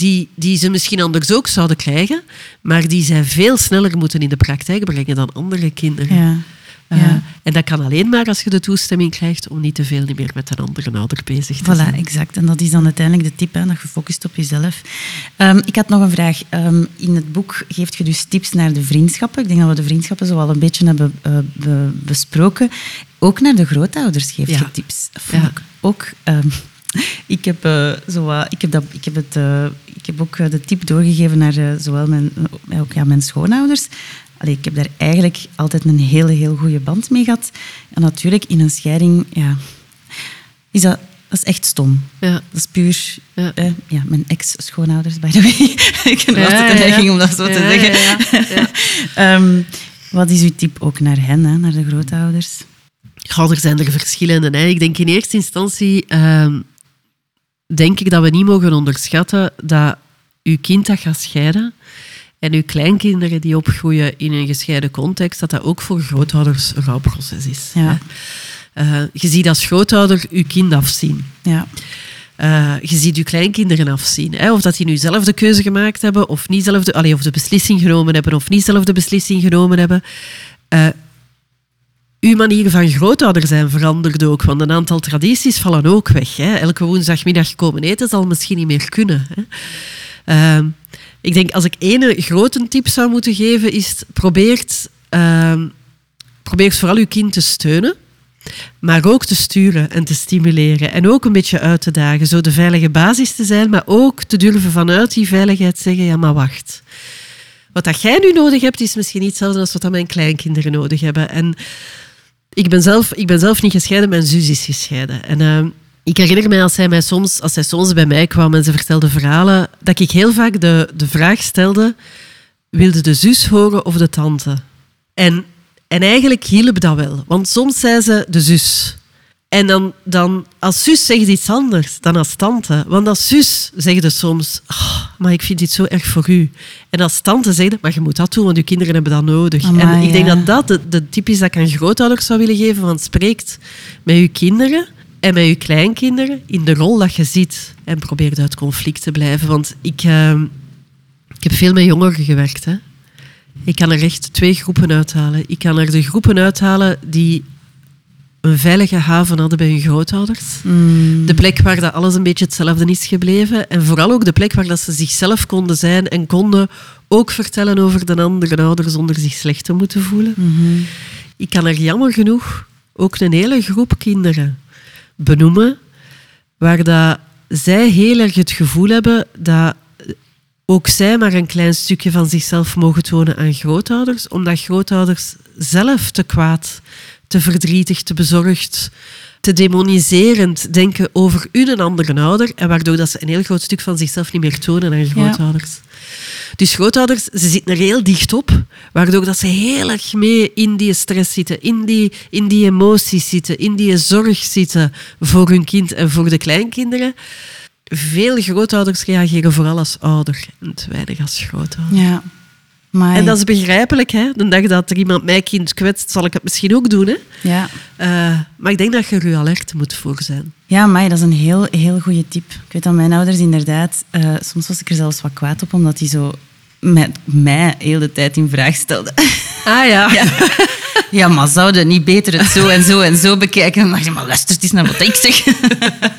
die, die ze misschien anders ook zouden krijgen, maar die zij veel sneller moeten in de praktijk brengen dan andere kinderen. Ja. Eh, ja. En dat kan alleen maar als je de toestemming krijgt om niet te veel niet meer met een andere ouder bezig te Voilà, zijn. exact. En dat is dan uiteindelijk de tip, hè, dat je focust op jezelf. Ehm, ik had nog een vraag. Ehm, in het boek geeft je dus tips naar de vriendschappen. Ik denk dat we de vriendschappen zo al een beetje hebben eh, be- besproken. Ook naar de grootouders geeft Ja. je tips. Ja. ik ook... ehm, ik heb, eh, zo, ik, heb dat, ik, heb het, ik heb ook eh, de tip doorgegeven naar eh, zowel mijn, eh, ook, ja, mijn schoonouders. Allee, ik heb daar eigenlijk altijd een hele, heel goede band mee gehad. En natuurlijk, in een scheiding ja, is dat, dat is echt stom. Ja. Dat is puur... Ja. ja, mijn ex-schoonouders, by the way. ik heb Ja, altijd ja, een ja. neiging om dat zo te Ja, zeggen. ja, ja, ja. Ehm, wat is uw tip ook naar hen, hè, naar de grootouders? Goh, er zijn er verschillende. Hè. Ik denk in eerste instantie ehm, denk ik dat we niet mogen onderschatten dat uw kind dat gaat scheiden en uw kleinkinderen die opgroeien in een gescheiden context, dat dat ook voor grootouders een rouwproces is. Ja. Eh, je ziet als grootouder uw kind afzien. Ja, Eh, je ziet je kleinkinderen afzien. Hè? Of dat die nu zelf de keuze gemaakt hebben, of niet zelf de, allee, of de beslissing genomen hebben, of niet zelf de beslissing genomen hebben. Eh, uw manier van grootouder zijn verandert ook, want een aantal tradities vallen ook weg. Hè? Elke woensdagmiddag komen eten zal misschien niet meer kunnen. Hè? Ehm, ik denk, als ik één grote tip zou moeten geven, is probeert, probeert vooral uw kind te steunen maar ook te sturen en te stimuleren. En ook een beetje uit te dagen. Zo de veilige basis te zijn, maar ook te durven vanuit die veiligheid zeggen: ja, maar wacht. Wat dat jij nu nodig hebt, is misschien niet hetzelfde als wat mijn kleinkinderen nodig hebben. En ik ben zelf, ik ben zelf niet gescheiden, mijn zus is gescheiden. En eh, ik herinner mij als zij, mij soms, als zij soms bij mij kwam en ze vertelde verhalen, dat ik heel vaak de, de vraag stelde: wilde de zus horen of de tante? En, en eigenlijk hielp dat wel. Want soms zei ze de zus. En dan, dan als zus zegt iets anders dan als tante. Want als zus zegt ze soms, "Ah, maar ik vind dit zo erg voor u. En als tante zegt, maar je moet dat doen, want je kinderen hebben dat nodig. en ik denk ja. dat dat de, de tip is dat ik aan grootouders zou willen geven. Want spreekt met je kinderen en met je kleinkinderen in de rol dat je ziet. En probeer uit conflict te blijven. Want ik, eh, ik heb veel met jongeren gewerkt. Hè. Ik kan er echt twee groepen uithalen. Ik kan er de groepen uithalen die een veilige haven hadden bij hun grootouders. De plek waar dat alles een beetje hetzelfde is gebleven. En vooral ook de plek waar dat ze zichzelf konden zijn en konden ook vertellen over de andere ouder zonder zich slecht te moeten voelen. Ik kan er jammer genoeg ook een hele groep kinderen benoemen waar dat zij heel erg het gevoel hebben dat ook zij maar een klein stukje van zichzelf mogen tonen aan grootouders, omdat grootouders zelf te kwaad, te verdrietig, te bezorgd, te demoniserend denken over een andere ouder en waardoor dat ze een heel groot stuk van zichzelf niet meer tonen aan grootouders. Dus grootouders, ze zitten er heel dicht op, waardoor dat ze heel erg mee in die stress zitten, in die, in die emoties zitten, in die zorg zitten voor hun kind en voor de kleinkinderen. Veel grootouders reageren vooral als ouder en te weinig als grootouder. ja. En dat is begrijpelijk, hè? De dag dat er iemand mijn kind kwetst, zal ik het misschien ook doen, hè? ja. Eh, maar ik denk dat je er alert moet voor zijn. Ja, maar dat is een heel, heel goede tip. Ik weet dat mijn ouders inderdaad... eh, soms was ik er zelfs wat kwaad op, omdat die zo met mij heel de tijd in vraag stelden. Ah ja. Ja. ja, maar zouden niet beter het zo en zo en zo bekijken? Dan dacht je, maar luister eens naar wat ik zeg.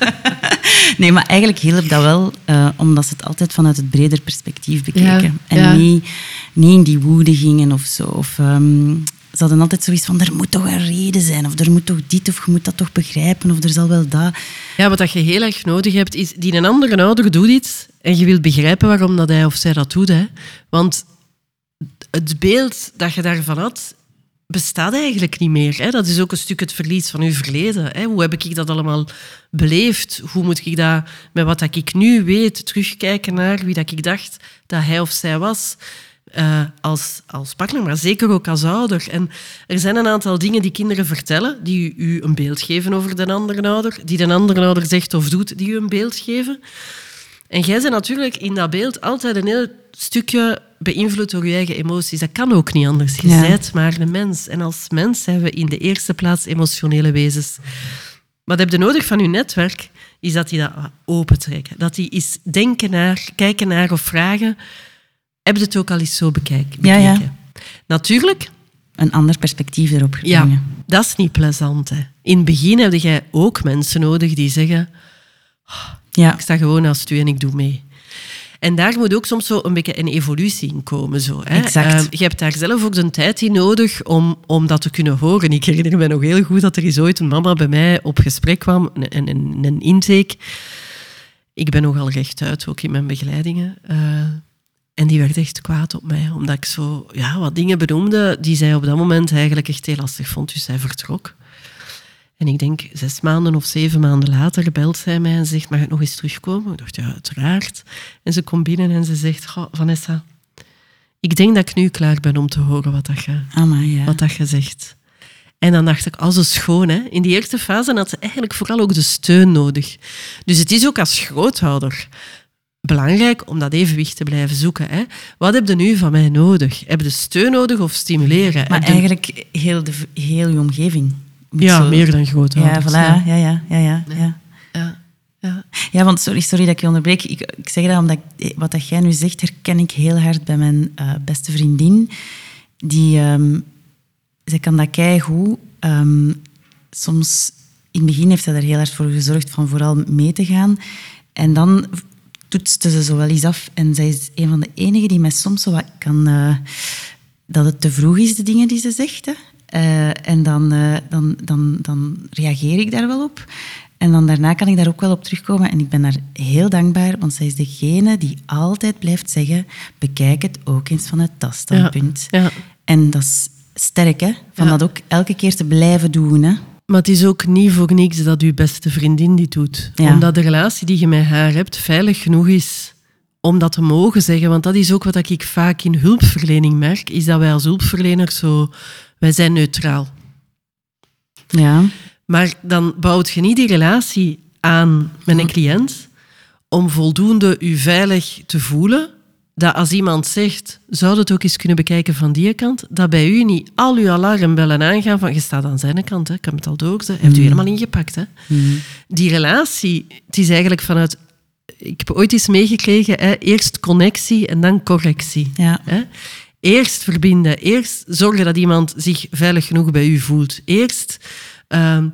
nee, maar eigenlijk hielp dat wel, eh, omdat ze het altijd vanuit het breder perspectief bekeken. Ja, en ja. Niet, niet in die woede gingen of zo. Of, ehm, ze hadden altijd zoiets van, er moet toch een reden zijn, of er moet toch dit, of je moet dat toch begrijpen, of er zal wel dat. Ja, wat je heel erg nodig hebt, is die een andere ouder doet iets en je wilt begrijpen waarom dat hij of zij dat doet. Hè. Want het beeld dat je daarvan had, bestaat eigenlijk niet meer. Hè. Dat is ook een stuk het verlies van uw verleden. Hè. Hoe heb ik dat allemaal beleefd? Hoe moet ik dat, met wat ik nu weet, terugkijken naar wie dat ik dacht dat hij of zij was? Uh, als, als partner, maar zeker ook als ouder. En er zijn een aantal dingen die kinderen vertellen, die u een beeld geven over de andere ouder, die de andere ouder zegt of doet, die u een beeld geven. En jij bent natuurlijk in dat beeld altijd een heel stukje beïnvloed door je eigen emoties. Dat kan ook niet anders. Je ja. bent maar een mens. En als mens zijn we in de eerste plaats emotionele wezens. Wat heb je nodig van je netwerk? Is dat die dat opentrekken. Dat die is denken naar, kijken naar of vragen. Heb je het ook al eens zo bekijken? Ja, ja. Natuurlijk. Een ander perspectief erop Ja, dat is niet plezant. Hè. In het begin heb je ook mensen nodig die zeggen... Oh, ja. Ik sta gewoon als u en ik doe mee. En daar moet ook soms zo een beetje een evolutie in komen. Zo, hè. Exact. Uh, je hebt daar zelf ook de tijd in nodig om, om dat te kunnen horen. Ik herinner me nog heel goed dat er eens ooit een mama bij mij op gesprek kwam, een, een, een intake. Ik ben nogal rechtuit, ook in mijn begeleidingen. Uh, en die werd echt kwaad op mij, omdat ik zo ja, wat dingen benoemde die zij op dat moment eigenlijk echt heel lastig vond. Dus zij vertrok. En ik denk, zes maanden of zeven maanden later belt zij mij en zegt, mag ik nog eens terugkomen? Ik dacht, ja, uiteraard. En ze komt binnen en ze zegt, Vanessa, ik denk dat ik nu klaar ben om te horen wat dat je, Amai, ja. wat dat je zegt. En dan dacht ik, als oh, schoon. Hè? In die eerste fase had ze eigenlijk vooral ook de steun nodig. Dus het is ook als groothouder belangrijk om dat evenwicht te blijven zoeken. Hè. Wat heb je nu van mij nodig? Heb je steun nodig of stimuleren? Maar eigenlijk heel, de, heel je omgeving. Ja, zo... meer dan groot. Ja, voilà. ja, ja, ja, ja, ja. ja. ja. Ja. ja, want sorry, sorry dat ik je onderbreek. Ik, ik zeg dat omdat ik, wat dat jij nu zegt, herken ik heel hard bij mijn uh, beste vriendin. Die, um, zij kan dat keigoed. Um, soms, in het begin heeft zij er heel hard voor gezorgd van vooral mee te gaan. En dan toetste ze zo wel eens af. En zij is een van de enigen die mij soms zo wat kan... Uh, dat het te vroeg is, de dingen die ze zegt. Hè. Uh, en dan, uh, dan, dan, dan reageer ik daar wel op. En dan daarna kan ik daar ook wel op terugkomen. En ik ben daar heel dankbaar, want zij is degene die altijd blijft zeggen: bekijk het ook eens van het taststandpunt. Ja, ja. En dat is sterk, hè? Van ja. dat ook elke keer te blijven doen. Hè? Maar het is ook niet voor niks dat uw beste vriendin dit doet. Ja. Omdat de relatie die je met haar hebt veilig genoeg is om dat te mogen zeggen. Want dat is ook wat ik vaak in hulpverlening merk, is dat wij als hulpverleners zo... Wij zijn neutraal. Ja. Maar dan bouwt je niet die relatie aan met een cliënt om voldoende u veilig te voelen dat als iemand zegt, zou het ook eens kunnen bekijken van die kant, dat bij u niet al uw alarmbellen aangaan van, je staat aan zijn kant, hè, ik heb het al doorgezegd, heeft u helemaal ingepakt. Hè. Mm. Die relatie, het is eigenlijk vanuit... Ik heb ooit eens meegekregen, hè, eerst connectie en dan correctie. Ja. Hè. Eerst verbinden, eerst zorgen dat iemand zich veilig genoeg bij u voelt. Eerst... Uh,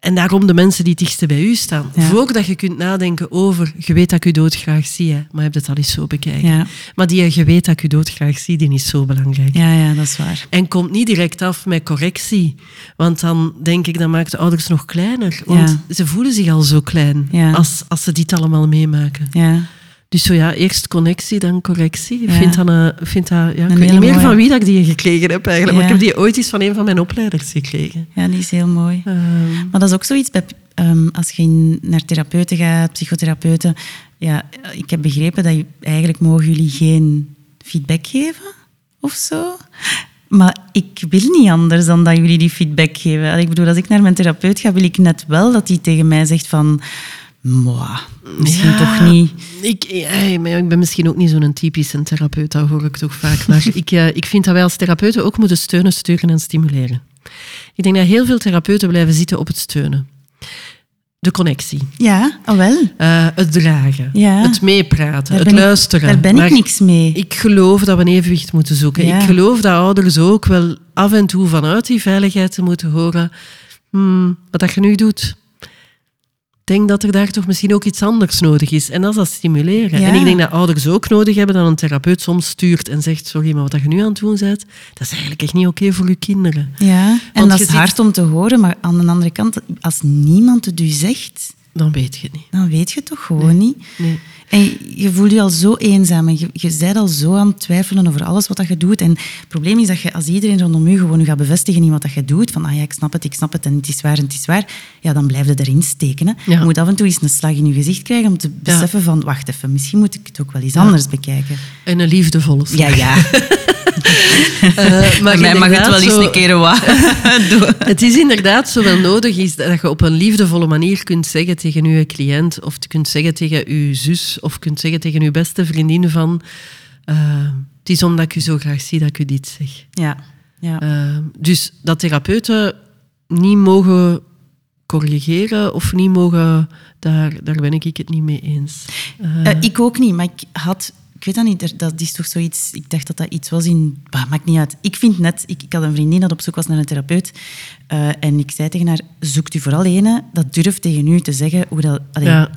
en daarom de mensen die het dichtst bij u staan. Ja. Voordat je kunt nadenken over, je weet dat ik u doodgraag zie, hè, maar je hebt het al eens zo bekijken. Ja. Maar die je weet dat ik u doodgraag zie, die is zo belangrijk. Ja, ja, dat is waar. En komt niet direct af met correctie. Want dan denk ik, dat maakt de ouders nog kleiner. Want Ja. ze voelen zich al zo klein als, als ze dit allemaal meemaken. Ja. Dus zo ja, eerst connectie, dan correctie. Ik Ja. vind dat, een, vind dat ja, ik weet niet meer mooie. van wie dat ik die gekregen heb eigenlijk. Maar ik heb die ooit eens van een van mijn opleiders gekregen. ja, die is heel mooi. Ehm, Maar dat is ook zoiets bij, ehm, als je naar therapeuten gaat, psychotherapeuten. Ja, ik heb begrepen dat je, eigenlijk mogen jullie geen feedback geven of zo. Maar ik wil niet anders dan dat jullie die feedback geven. Ik bedoel, als ik naar mijn therapeut ga, wil ik net wel dat hij tegen mij zegt van... "Mwah, misschien Ja, toch niet. Ik, maar ik ben misschien ook niet zo'n typische therapeut, dat hoor ik toch vaak. Maar ik, eh, ik vind dat wij als therapeuten ook moeten steunen, sturen en stimuleren. Ik denk dat heel veel therapeuten blijven zitten op het steunen. De connectie, Ja, al wel. eh, het dragen, Ja. het meepraten, het ik- luisteren. Daar ben ik niks mee. Ik geloof dat we een evenwicht moeten zoeken. Ja. Ik geloof dat ouders ook wel af en toe vanuit die veiligheid te moeten horen. Hmm, wat dat je nu doet, denk dat er daar toch misschien ook iets anders nodig is. En dat is dat stimuleren. Ja. En ik denk dat ouders ook nodig hebben dat een therapeut soms stuurt en zegt, sorry, maar wat je nu aan het doen bent, dat is eigenlijk echt niet oké voor je kinderen. Ja, en Want dat is ziet- hard om te horen, maar aan de andere kant, als niemand het u zegt, Dan weet je het niet. dan weet je het toch gewoon niet. Nee. En je voelt je al zo eenzaam en je, je bent al zo aan het twijfelen over alles wat dat je doet. En het probleem is dat je, als iedereen rondom je gewoon je gaat bevestigen in wat dat je doet, van ah ja, ik snap het, ik snap het en het is waar en het is waar, ja, dan blijf je erin steken. Hè. Ja. Je moet af en toe eens een slag in je gezicht krijgen om te beseffen van, wacht even, misschien moet ik het ook wel eens anders bekijken. En een liefdevolle slag. Ja, ja. Eh, maar mij mag het wel eens zo- een keer wat doen. Het is inderdaad zo wel nodig is dat je op een liefdevolle manier kunt zeggen tegen je cliënt of kunt zeggen tegen je zus of kunt zeggen tegen je beste vriendin van eh, het is omdat ik u zo graag zie dat ik u dit zeg. Ja, ja. Eh, dus dat therapeuten niet mogen corrigeren of niet mogen, daar, daar ben ik het niet mee eens. Ik ook niet, maar ik had... Ik weet dat niet, dat is toch zoiets... Ik dacht dat dat iets was in... Bah, maakt niet uit. Ik vind net... Ik, ik had een vriendin dat op zoek was naar een therapeut. eh, en ik zei tegen haar, zoekt u vooral ene dat durft tegen u te zeggen hoe dat... allee, ja.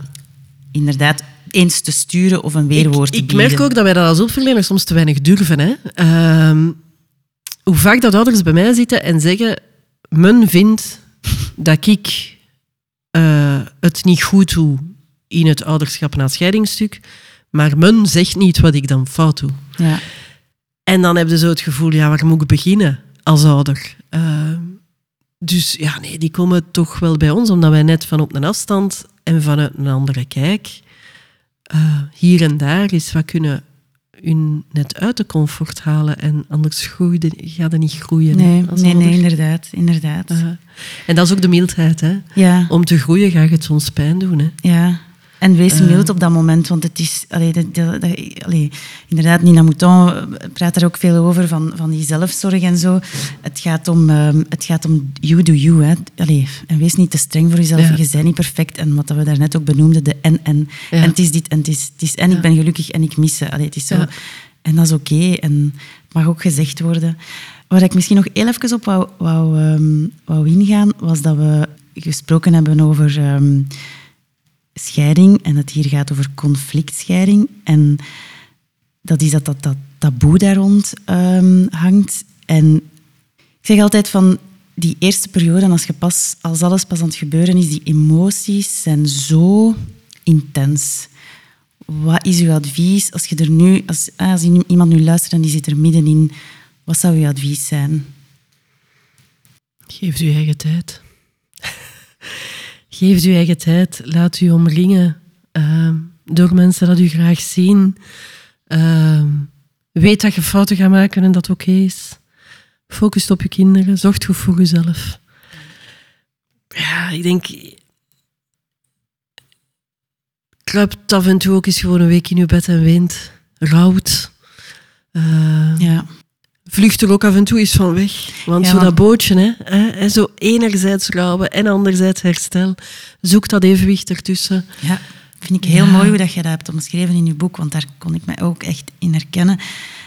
Inderdaad, eens te sturen of een weerwoord ik, te ik bieden. merk ook dat wij dat als hulpverleners soms te weinig durven. Hè. Ehm, hoe vaak dat ouders bij mij zitten en zeggen... Men vindt dat ik eh, het niet goed doe in het ouderschap na scheidingsstuk, maar men zegt niet wat ik dan fout doe. Ja. En dan heb je zo het gevoel, ja, waar moet ik beginnen als ouder? Ehm, dus ja, nee, die komen toch wel bij ons, omdat wij net van op een afstand en vanuit een andere kijk eh, hier en daar eens wat kunnen hun net uit de comfort halen. En anders groeide, gaat het niet groeien. Nee, nee, nee, inderdaad. inderdaad. Eh, en dat is ook de mildheid. Hè? ja, Om te groeien ga je het soms pijn doen. Hè? ja. En wees Eh. mild op dat moment, want het is... Allee, inderdaad, Nina Mouton praat daar ook veel over, van, van die zelfzorg en zo. Het gaat om, ehm, het gaat om you do you. Hè. Allee, en wees niet te streng voor jezelf. Ja. Je bent niet perfect. En wat we daarnet ook benoemden, de en en. Ja. En het is dit en het is, het is en ik ben gelukkig en ik mis ze. Allee, het is zo. En dat is oké. En het mag ook gezegd worden. Waar ik misschien nog heel even op wou, wou, ehm, wou ingaan, was dat we gesproken hebben over ehm, scheiding. En dat hier gaat over conflictscheiding. En dat is dat dat, dat taboe daar rond ehm, hangt. En ik zeg altijd van die eerste periode, als, je pas, als alles pas aan het gebeuren is, die emoties zijn zo intens. Wat is uw advies als je er nu, als, ah, als iemand nu luistert en die zit er middenin, wat zou uw advies zijn? Geef u eigen tijd. Geef u eigen tijd. Laat u omringen ehm, door mensen dat u graag zien. Ehm, weet dat je fouten gaat maken en dat oké is. Focus op je kinderen. Zorg goed voor jezelf. Ja, ik denk... Kruipt af en toe ook eens gewoon een week in je bed en weent. Rouwt. Ehm, Ja, vlucht er ook af en toe eens van weg. Want Ja, zo dat bootje, hè, hè, zo enerzijds rouwen en anderzijds herstel. Zoek dat evenwicht ertussen. ja. vind ik heel Ja. mooi hoe dat je dat hebt omschreven in je boek, want daar kon ik mij ook echt in herkennen.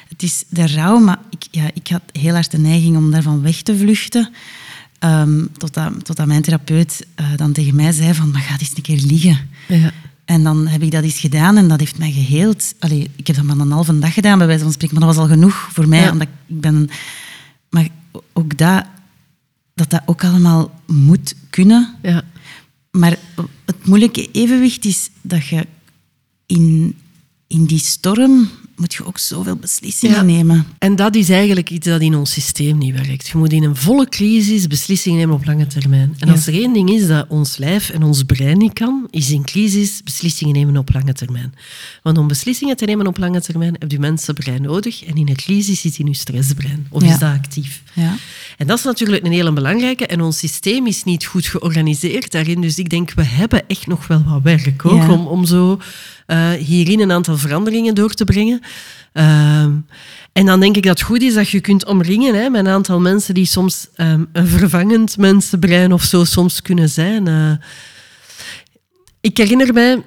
Het is de rouw, maar ik, ja, ik had heel hard de neiging om daarvan weg te vluchten. Totdat, totdat mijn therapeut eh, dan tegen mij zei van, maar ga eens een keer liggen. Ja. En dan heb ik dat eens gedaan en dat heeft mij geheeld. Allee, ik heb dat maar een halve dag gedaan, bij wijze van spreken, maar dat was al genoeg voor mij. Ja. Omdat ik ben... Maar ook dat, dat dat ook allemaal moet kunnen. Ja. Maar het moeilijke evenwicht is dat je in, in die storm moet je ook zoveel beslissingen Ja. nemen. En dat is eigenlijk iets dat in ons systeem niet werkt. Je moet in een volle crisis beslissingen nemen op lange termijn. En Ja. als er één ding is dat ons lijf en ons brein niet kan, is in crisis beslissingen nemen op lange termijn. Want om beslissingen te nemen op lange termijn heb je mensenbrein nodig. En in een crisis zit in je stressbrein. Of Ja. is dat actief? Ja. En dat is natuurlijk een hele belangrijke. En ons systeem is niet goed georganiseerd daarin. Dus ik denk, we hebben echt nog wel wat werk ook om, om zo eh, hierin een aantal veranderingen door te brengen. Ehm, en dan denk ik dat het goed is dat je kunt omringen hè, met een aantal mensen die soms ehm, een vervangend mensenbrein of zo soms kunnen zijn. Eh, ik herinner mij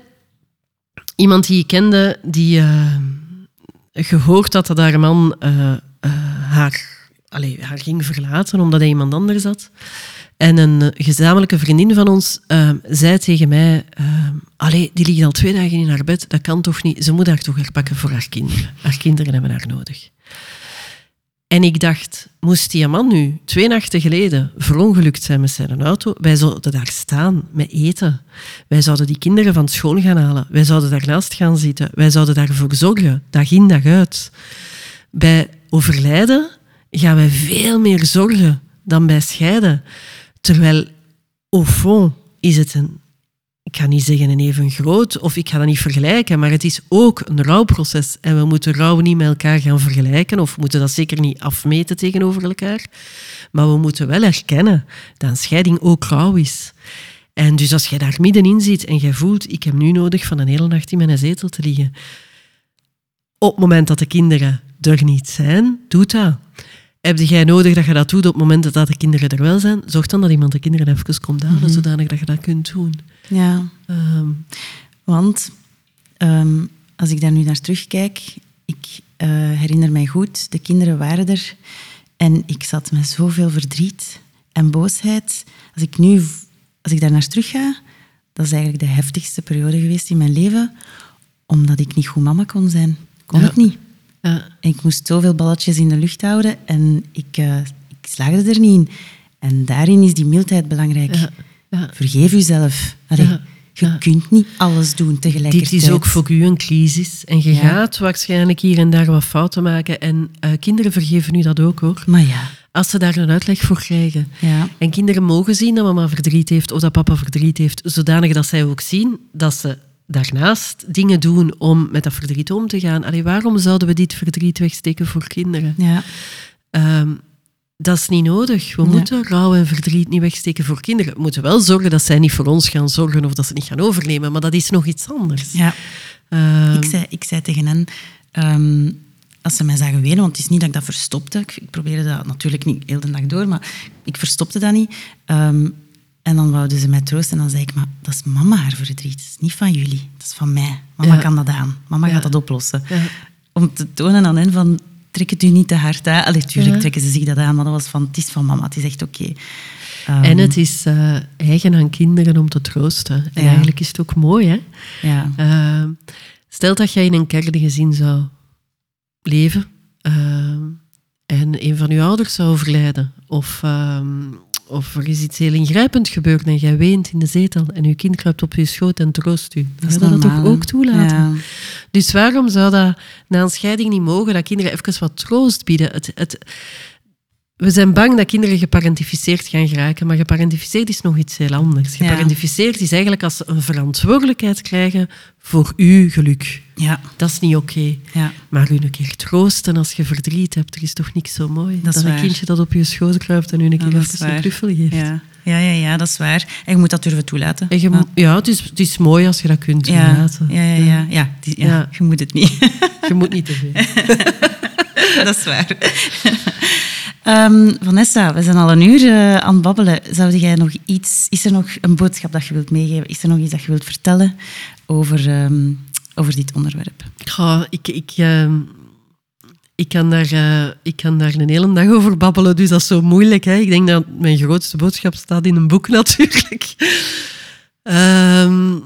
iemand die ik kende, die eh, gehoord had dat haar man haar, allee, haar ging verlaten omdat hij iemand anders had. En een eh, gezamenlijke vriendin van ons uh, zei tegen mij... Uh, Allee, die liggen al twee dagen in haar bed. Dat kan toch niet? Ze moet haar toch herpakken voor haar kinderen. Haar kinderen hebben haar nodig. En ik dacht, moest die man nu twee nachten geleden verongelukt zijn met zijn auto, wij zouden daar staan met eten. Wij zouden die kinderen van school gaan halen. Wij zouden daarnaast gaan zitten. Wij zouden daarvoor zorgen, dag in dag uit. Bij overlijden gaan wij veel meer zorgen dan bij scheiden. Terwijl, au fond, is het een ik ga niet zeggen een even groot, of ik ga dat niet vergelijken, maar het is ook een rouwproces. En we moeten rouw niet met elkaar gaan vergelijken, of we moeten dat zeker niet afmeten tegenover elkaar. Maar we moeten wel erkennen dat een scheiding ook rouw is. En dus als jij daar middenin zit en jij voelt, ik heb nu nodig van een hele nacht in mijn zetel te liggen. Op het moment dat de kinderen er niet zijn, doe dat. Heb jij nodig dat je dat doet op het moment dat de kinderen er wel zijn? Zorg dan dat iemand de kinderen even komt halen, mm zodanig dat je dat kunt doen. Ja. Um, Want ehm, als ik daar nu naar terugkijk, ik uh, herinner mij goed, de kinderen waren er en ik zat met zoveel verdriet en boosheid. Als ik nu, als ik daar naar terug ga, dat is eigenlijk de heftigste periode geweest in mijn leven, omdat ik niet goed mama kon zijn. Kon ja. het niet. Ja. ik moest zoveel balletjes in de lucht houden en ik, uh, ik slaagde er niet in. En daarin is die mildheid belangrijk. Ja. Ja. Vergeef jezelf. Allee, je kunt niet alles doen tegelijkertijd. Dit is ook voor u een crisis. En je gaat waarschijnlijk hier en daar wat fouten maken. En uh, kinderen vergeven u dat ook, hoor. Maar ja. Als ze daar een uitleg voor krijgen. Ja. En kinderen mogen zien dat mama verdriet heeft of dat papa verdriet heeft, zodanig dat zij ook zien dat ze daarnaast dingen doen om met dat verdriet om te gaan. Allee, waarom zouden we dit verdriet wegsteken voor kinderen? Ja. Um, dat is niet nodig. We moeten rouw en verdriet niet wegsteken voor kinderen. We moeten wel zorgen dat zij niet voor ons gaan zorgen of dat ze niet gaan overnemen, maar dat is nog iets anders. Ja. Uh, ik, zei, ik zei tegen hen, um, als ze mij zagen wenen, want het is niet dat ik dat verstopte, ik, ik, probeerde dat natuurlijk niet heel de dag door, maar ik verstopte dat niet. Um, en dan wouden ze mij troosten en dan zei ik, maar dat is mama haar verdriet, dat is niet van jullie, dat is van mij. Mama ja. kan dat aan, mama ja. gaat dat oplossen. Ja. Om te tonen aan hen van, trek het u niet te hard aan. Allee, tuurlijk ja. trekken ze zich dat aan, maar dat was van, het is van mama, het is echt oké. Okay. Um, en het is uh, eigen aan kinderen om te troosten. En eigenlijk is het ook mooi, hè? Ja. Uh, stel dat jij in een kerngezin zou leven uh, en een van je ouders zou overlijden, of of er is iets heel ingrijpend gebeurd en jij weent in de zetel en je kind kruipt op je schoot en troost u. Dan zou dat toch ook toelaten? Ja. Dus waarom zou dat na een scheiding niet mogen, dat kinderen even wat troost bieden? Het, het, we zijn bang dat kinderen geparentificeerd gaan geraken, maar geparentificeerd is nog iets heel anders. Geparentificeerd is eigenlijk als ze een verantwoordelijkheid krijgen voor uw geluk. Ja. Dat is niet oké. Ja. Maar u een keer troosten als je verdriet hebt, er is toch niks zo mooi. Dat, dat een kindje dat op je schoot kruipt en u een keer ja, even een knuffel geeft. Ja. Ja, ja, ja, dat is waar. En je moet dat durven toelaten. En je, ja, ja het, is, het is mooi als je dat kunt toelaten. Ja, ja, ja. ja. ja. Je moet het niet. Je moet niet te veel. dat is waar. Um, Vanessa, we zijn al een uur uh, aan het babbelen. Zou jij nog iets, is er nog een boodschap dat je wilt meegeven? Is er nog iets dat je wilt vertellen over, um, over dit onderwerp? Ik, ik, uh, ik, kan daar, uh, ik kan daar een hele dag over babbelen, dus dat is zo moeilijk. Hè? Ik denk dat mijn grootste boodschap staat in een boek natuurlijk. Um,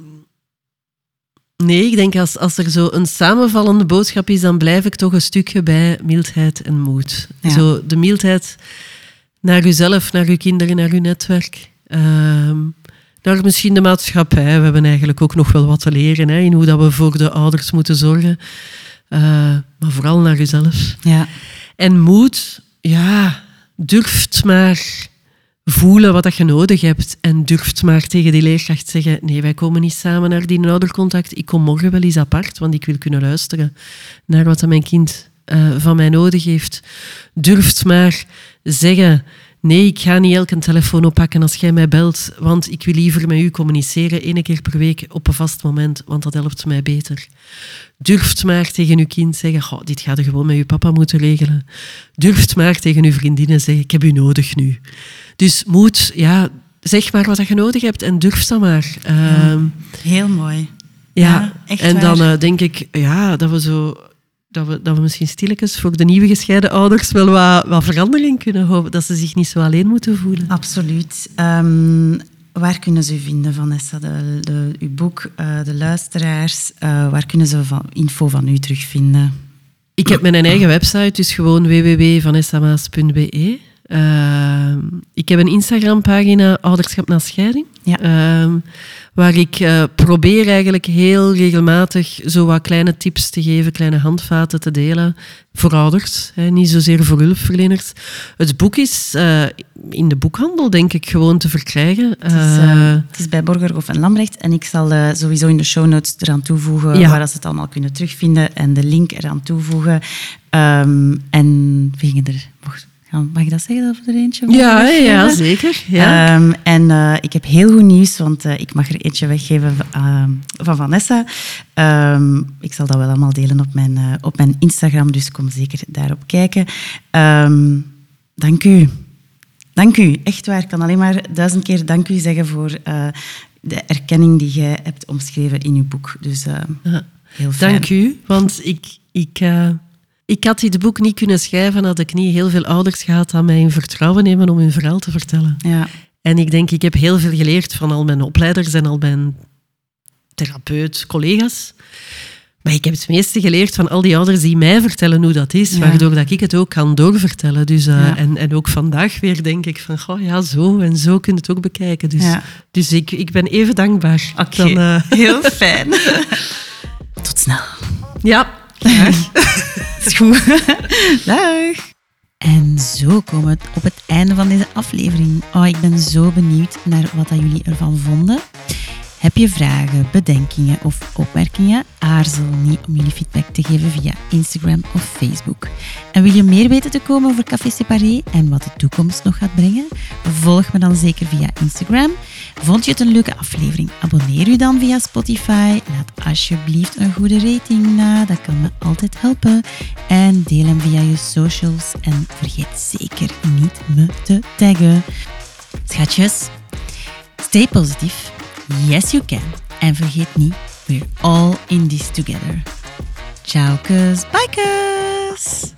Nee, ik denk als, als er zo een samenvallende boodschap is, dan blijf ik toch een stukje bij mildheid en moed. Zo de mildheid naar uzelf, naar uw kinderen, naar uw netwerk. Uh, naar misschien de maatschappij. We hebben eigenlijk ook nog wel wat te leren hè, in hoe dat we voor de ouders moeten zorgen. Uh, maar vooral naar uzelf. Ja. En moed, ja, durft maar voelen wat dat je nodig hebt en durft maar tegen die leerkracht zeggen nee, wij komen niet samen naar die oudercontact. Ik kom morgen wel eens apart, want ik wil kunnen luisteren naar wat mijn kind uh, van mij nodig heeft. Durft maar zeggen nee, ik ga niet elke telefoon oppakken als jij mij belt, want ik wil liever met u communiceren één keer per week op een vast moment, want dat helpt mij beter. Durft maar tegen uw kind zeggen, dit gaat er gewoon met uw papa moeten regelen. Durft maar tegen uw vriendinnen zeggen, ik heb u nodig nu. Dus moet, ja, zeg maar wat je nodig hebt en durf dat maar. Ja, ehm, heel mooi. Ja, ja en dan uh, denk ik ja, dat we zo dat we, dat we misschien stilletjes voor de nieuwe gescheiden ouders wel wat, wat verandering kunnen hopen. Dat ze zich niet zo alleen moeten voelen. Absoluut. Ehm, waar kunnen ze u vinden, Vanessa? De, de, uw boek, uh, de luisteraars, uh, waar kunnen ze van, info van u terugvinden? Ik heb mijn eigen website, dus gewoon www.vanessamaas.be. Uh, ik heb een Instagram-pagina, Ouderschap na scheiding. Ja. Uh, waar ik uh, probeer eigenlijk heel regelmatig zo wat kleine tips te geven, kleine handvaten te delen voor ouders, hè, niet zozeer voor hulpverleners. Het boek is uh, in de boekhandel, denk ik, gewoon te verkrijgen. Het is, uh, het is bij Borgerhof en Lambrecht en ik zal sowieso in de show notes eraan toevoegen ja. waar ze het allemaal kunnen terugvinden en de link eraan toevoegen. Um, en we gingen er Mag ik dat zeggen over er eentje? Ja, ja, zeker. Ja. Um, en uh, ik heb heel goed nieuws, want uh, ik mag er eentje weggeven uh, van Vanessa. Um, ik zal dat wel allemaal delen op mijn, op mijn Instagram, dus kom zeker daarop kijken. Um, dank u. Dank u. Echt waar. Ik kan alleen maar duizend keer dank u zeggen voor de erkenning die jij hebt omschreven in uw boek. Dus heel fijn. Dank u, want ik... ik ik had dit boek niet kunnen schrijven had ik niet heel veel ouders gehad aan mij in vertrouwen nemen om hun verhaal te vertellen. Ja. En ik denk, ik heb heel veel geleerd van al mijn opleiders en al mijn therapeut, collega's. Maar ik heb het meeste geleerd van al die ouders die mij vertellen hoe dat is, ja. waardoor dat ik het ook kan doorvertellen. Dus, uh, ja. en, en ook vandaag weer denk ik van, goh, ja, zo en zo kun je het ook bekijken. Dus, ja. dus ik, ik ben even dankbaar. Oké, okay. uh... heel fijn. Tot snel. Ja, Graag. is goed. Dag. En zo komen we op het einde van deze aflevering. Oh, ik ben zo benieuwd naar wat dat jullie ervan vonden. Heb je vragen, bedenkingen of opmerkingen? Aarzel niet om jullie feedback te geven via Instagram of Facebook. En wil je meer weten te komen over Café Separé en wat de toekomst nog gaat brengen? Volg me dan zeker via Instagram. Vond je het een leuke aflevering? Abonneer je dan via Spotify. Laat alsjeblieft een goede rating na, dat kan me altijd helpen. En deel hem via je socials en vergeet zeker niet me te taggen. Schatjes, stay positief Yes, you can. En vergeet niet, we're all in this together. Ciao, kus. Bye, kus.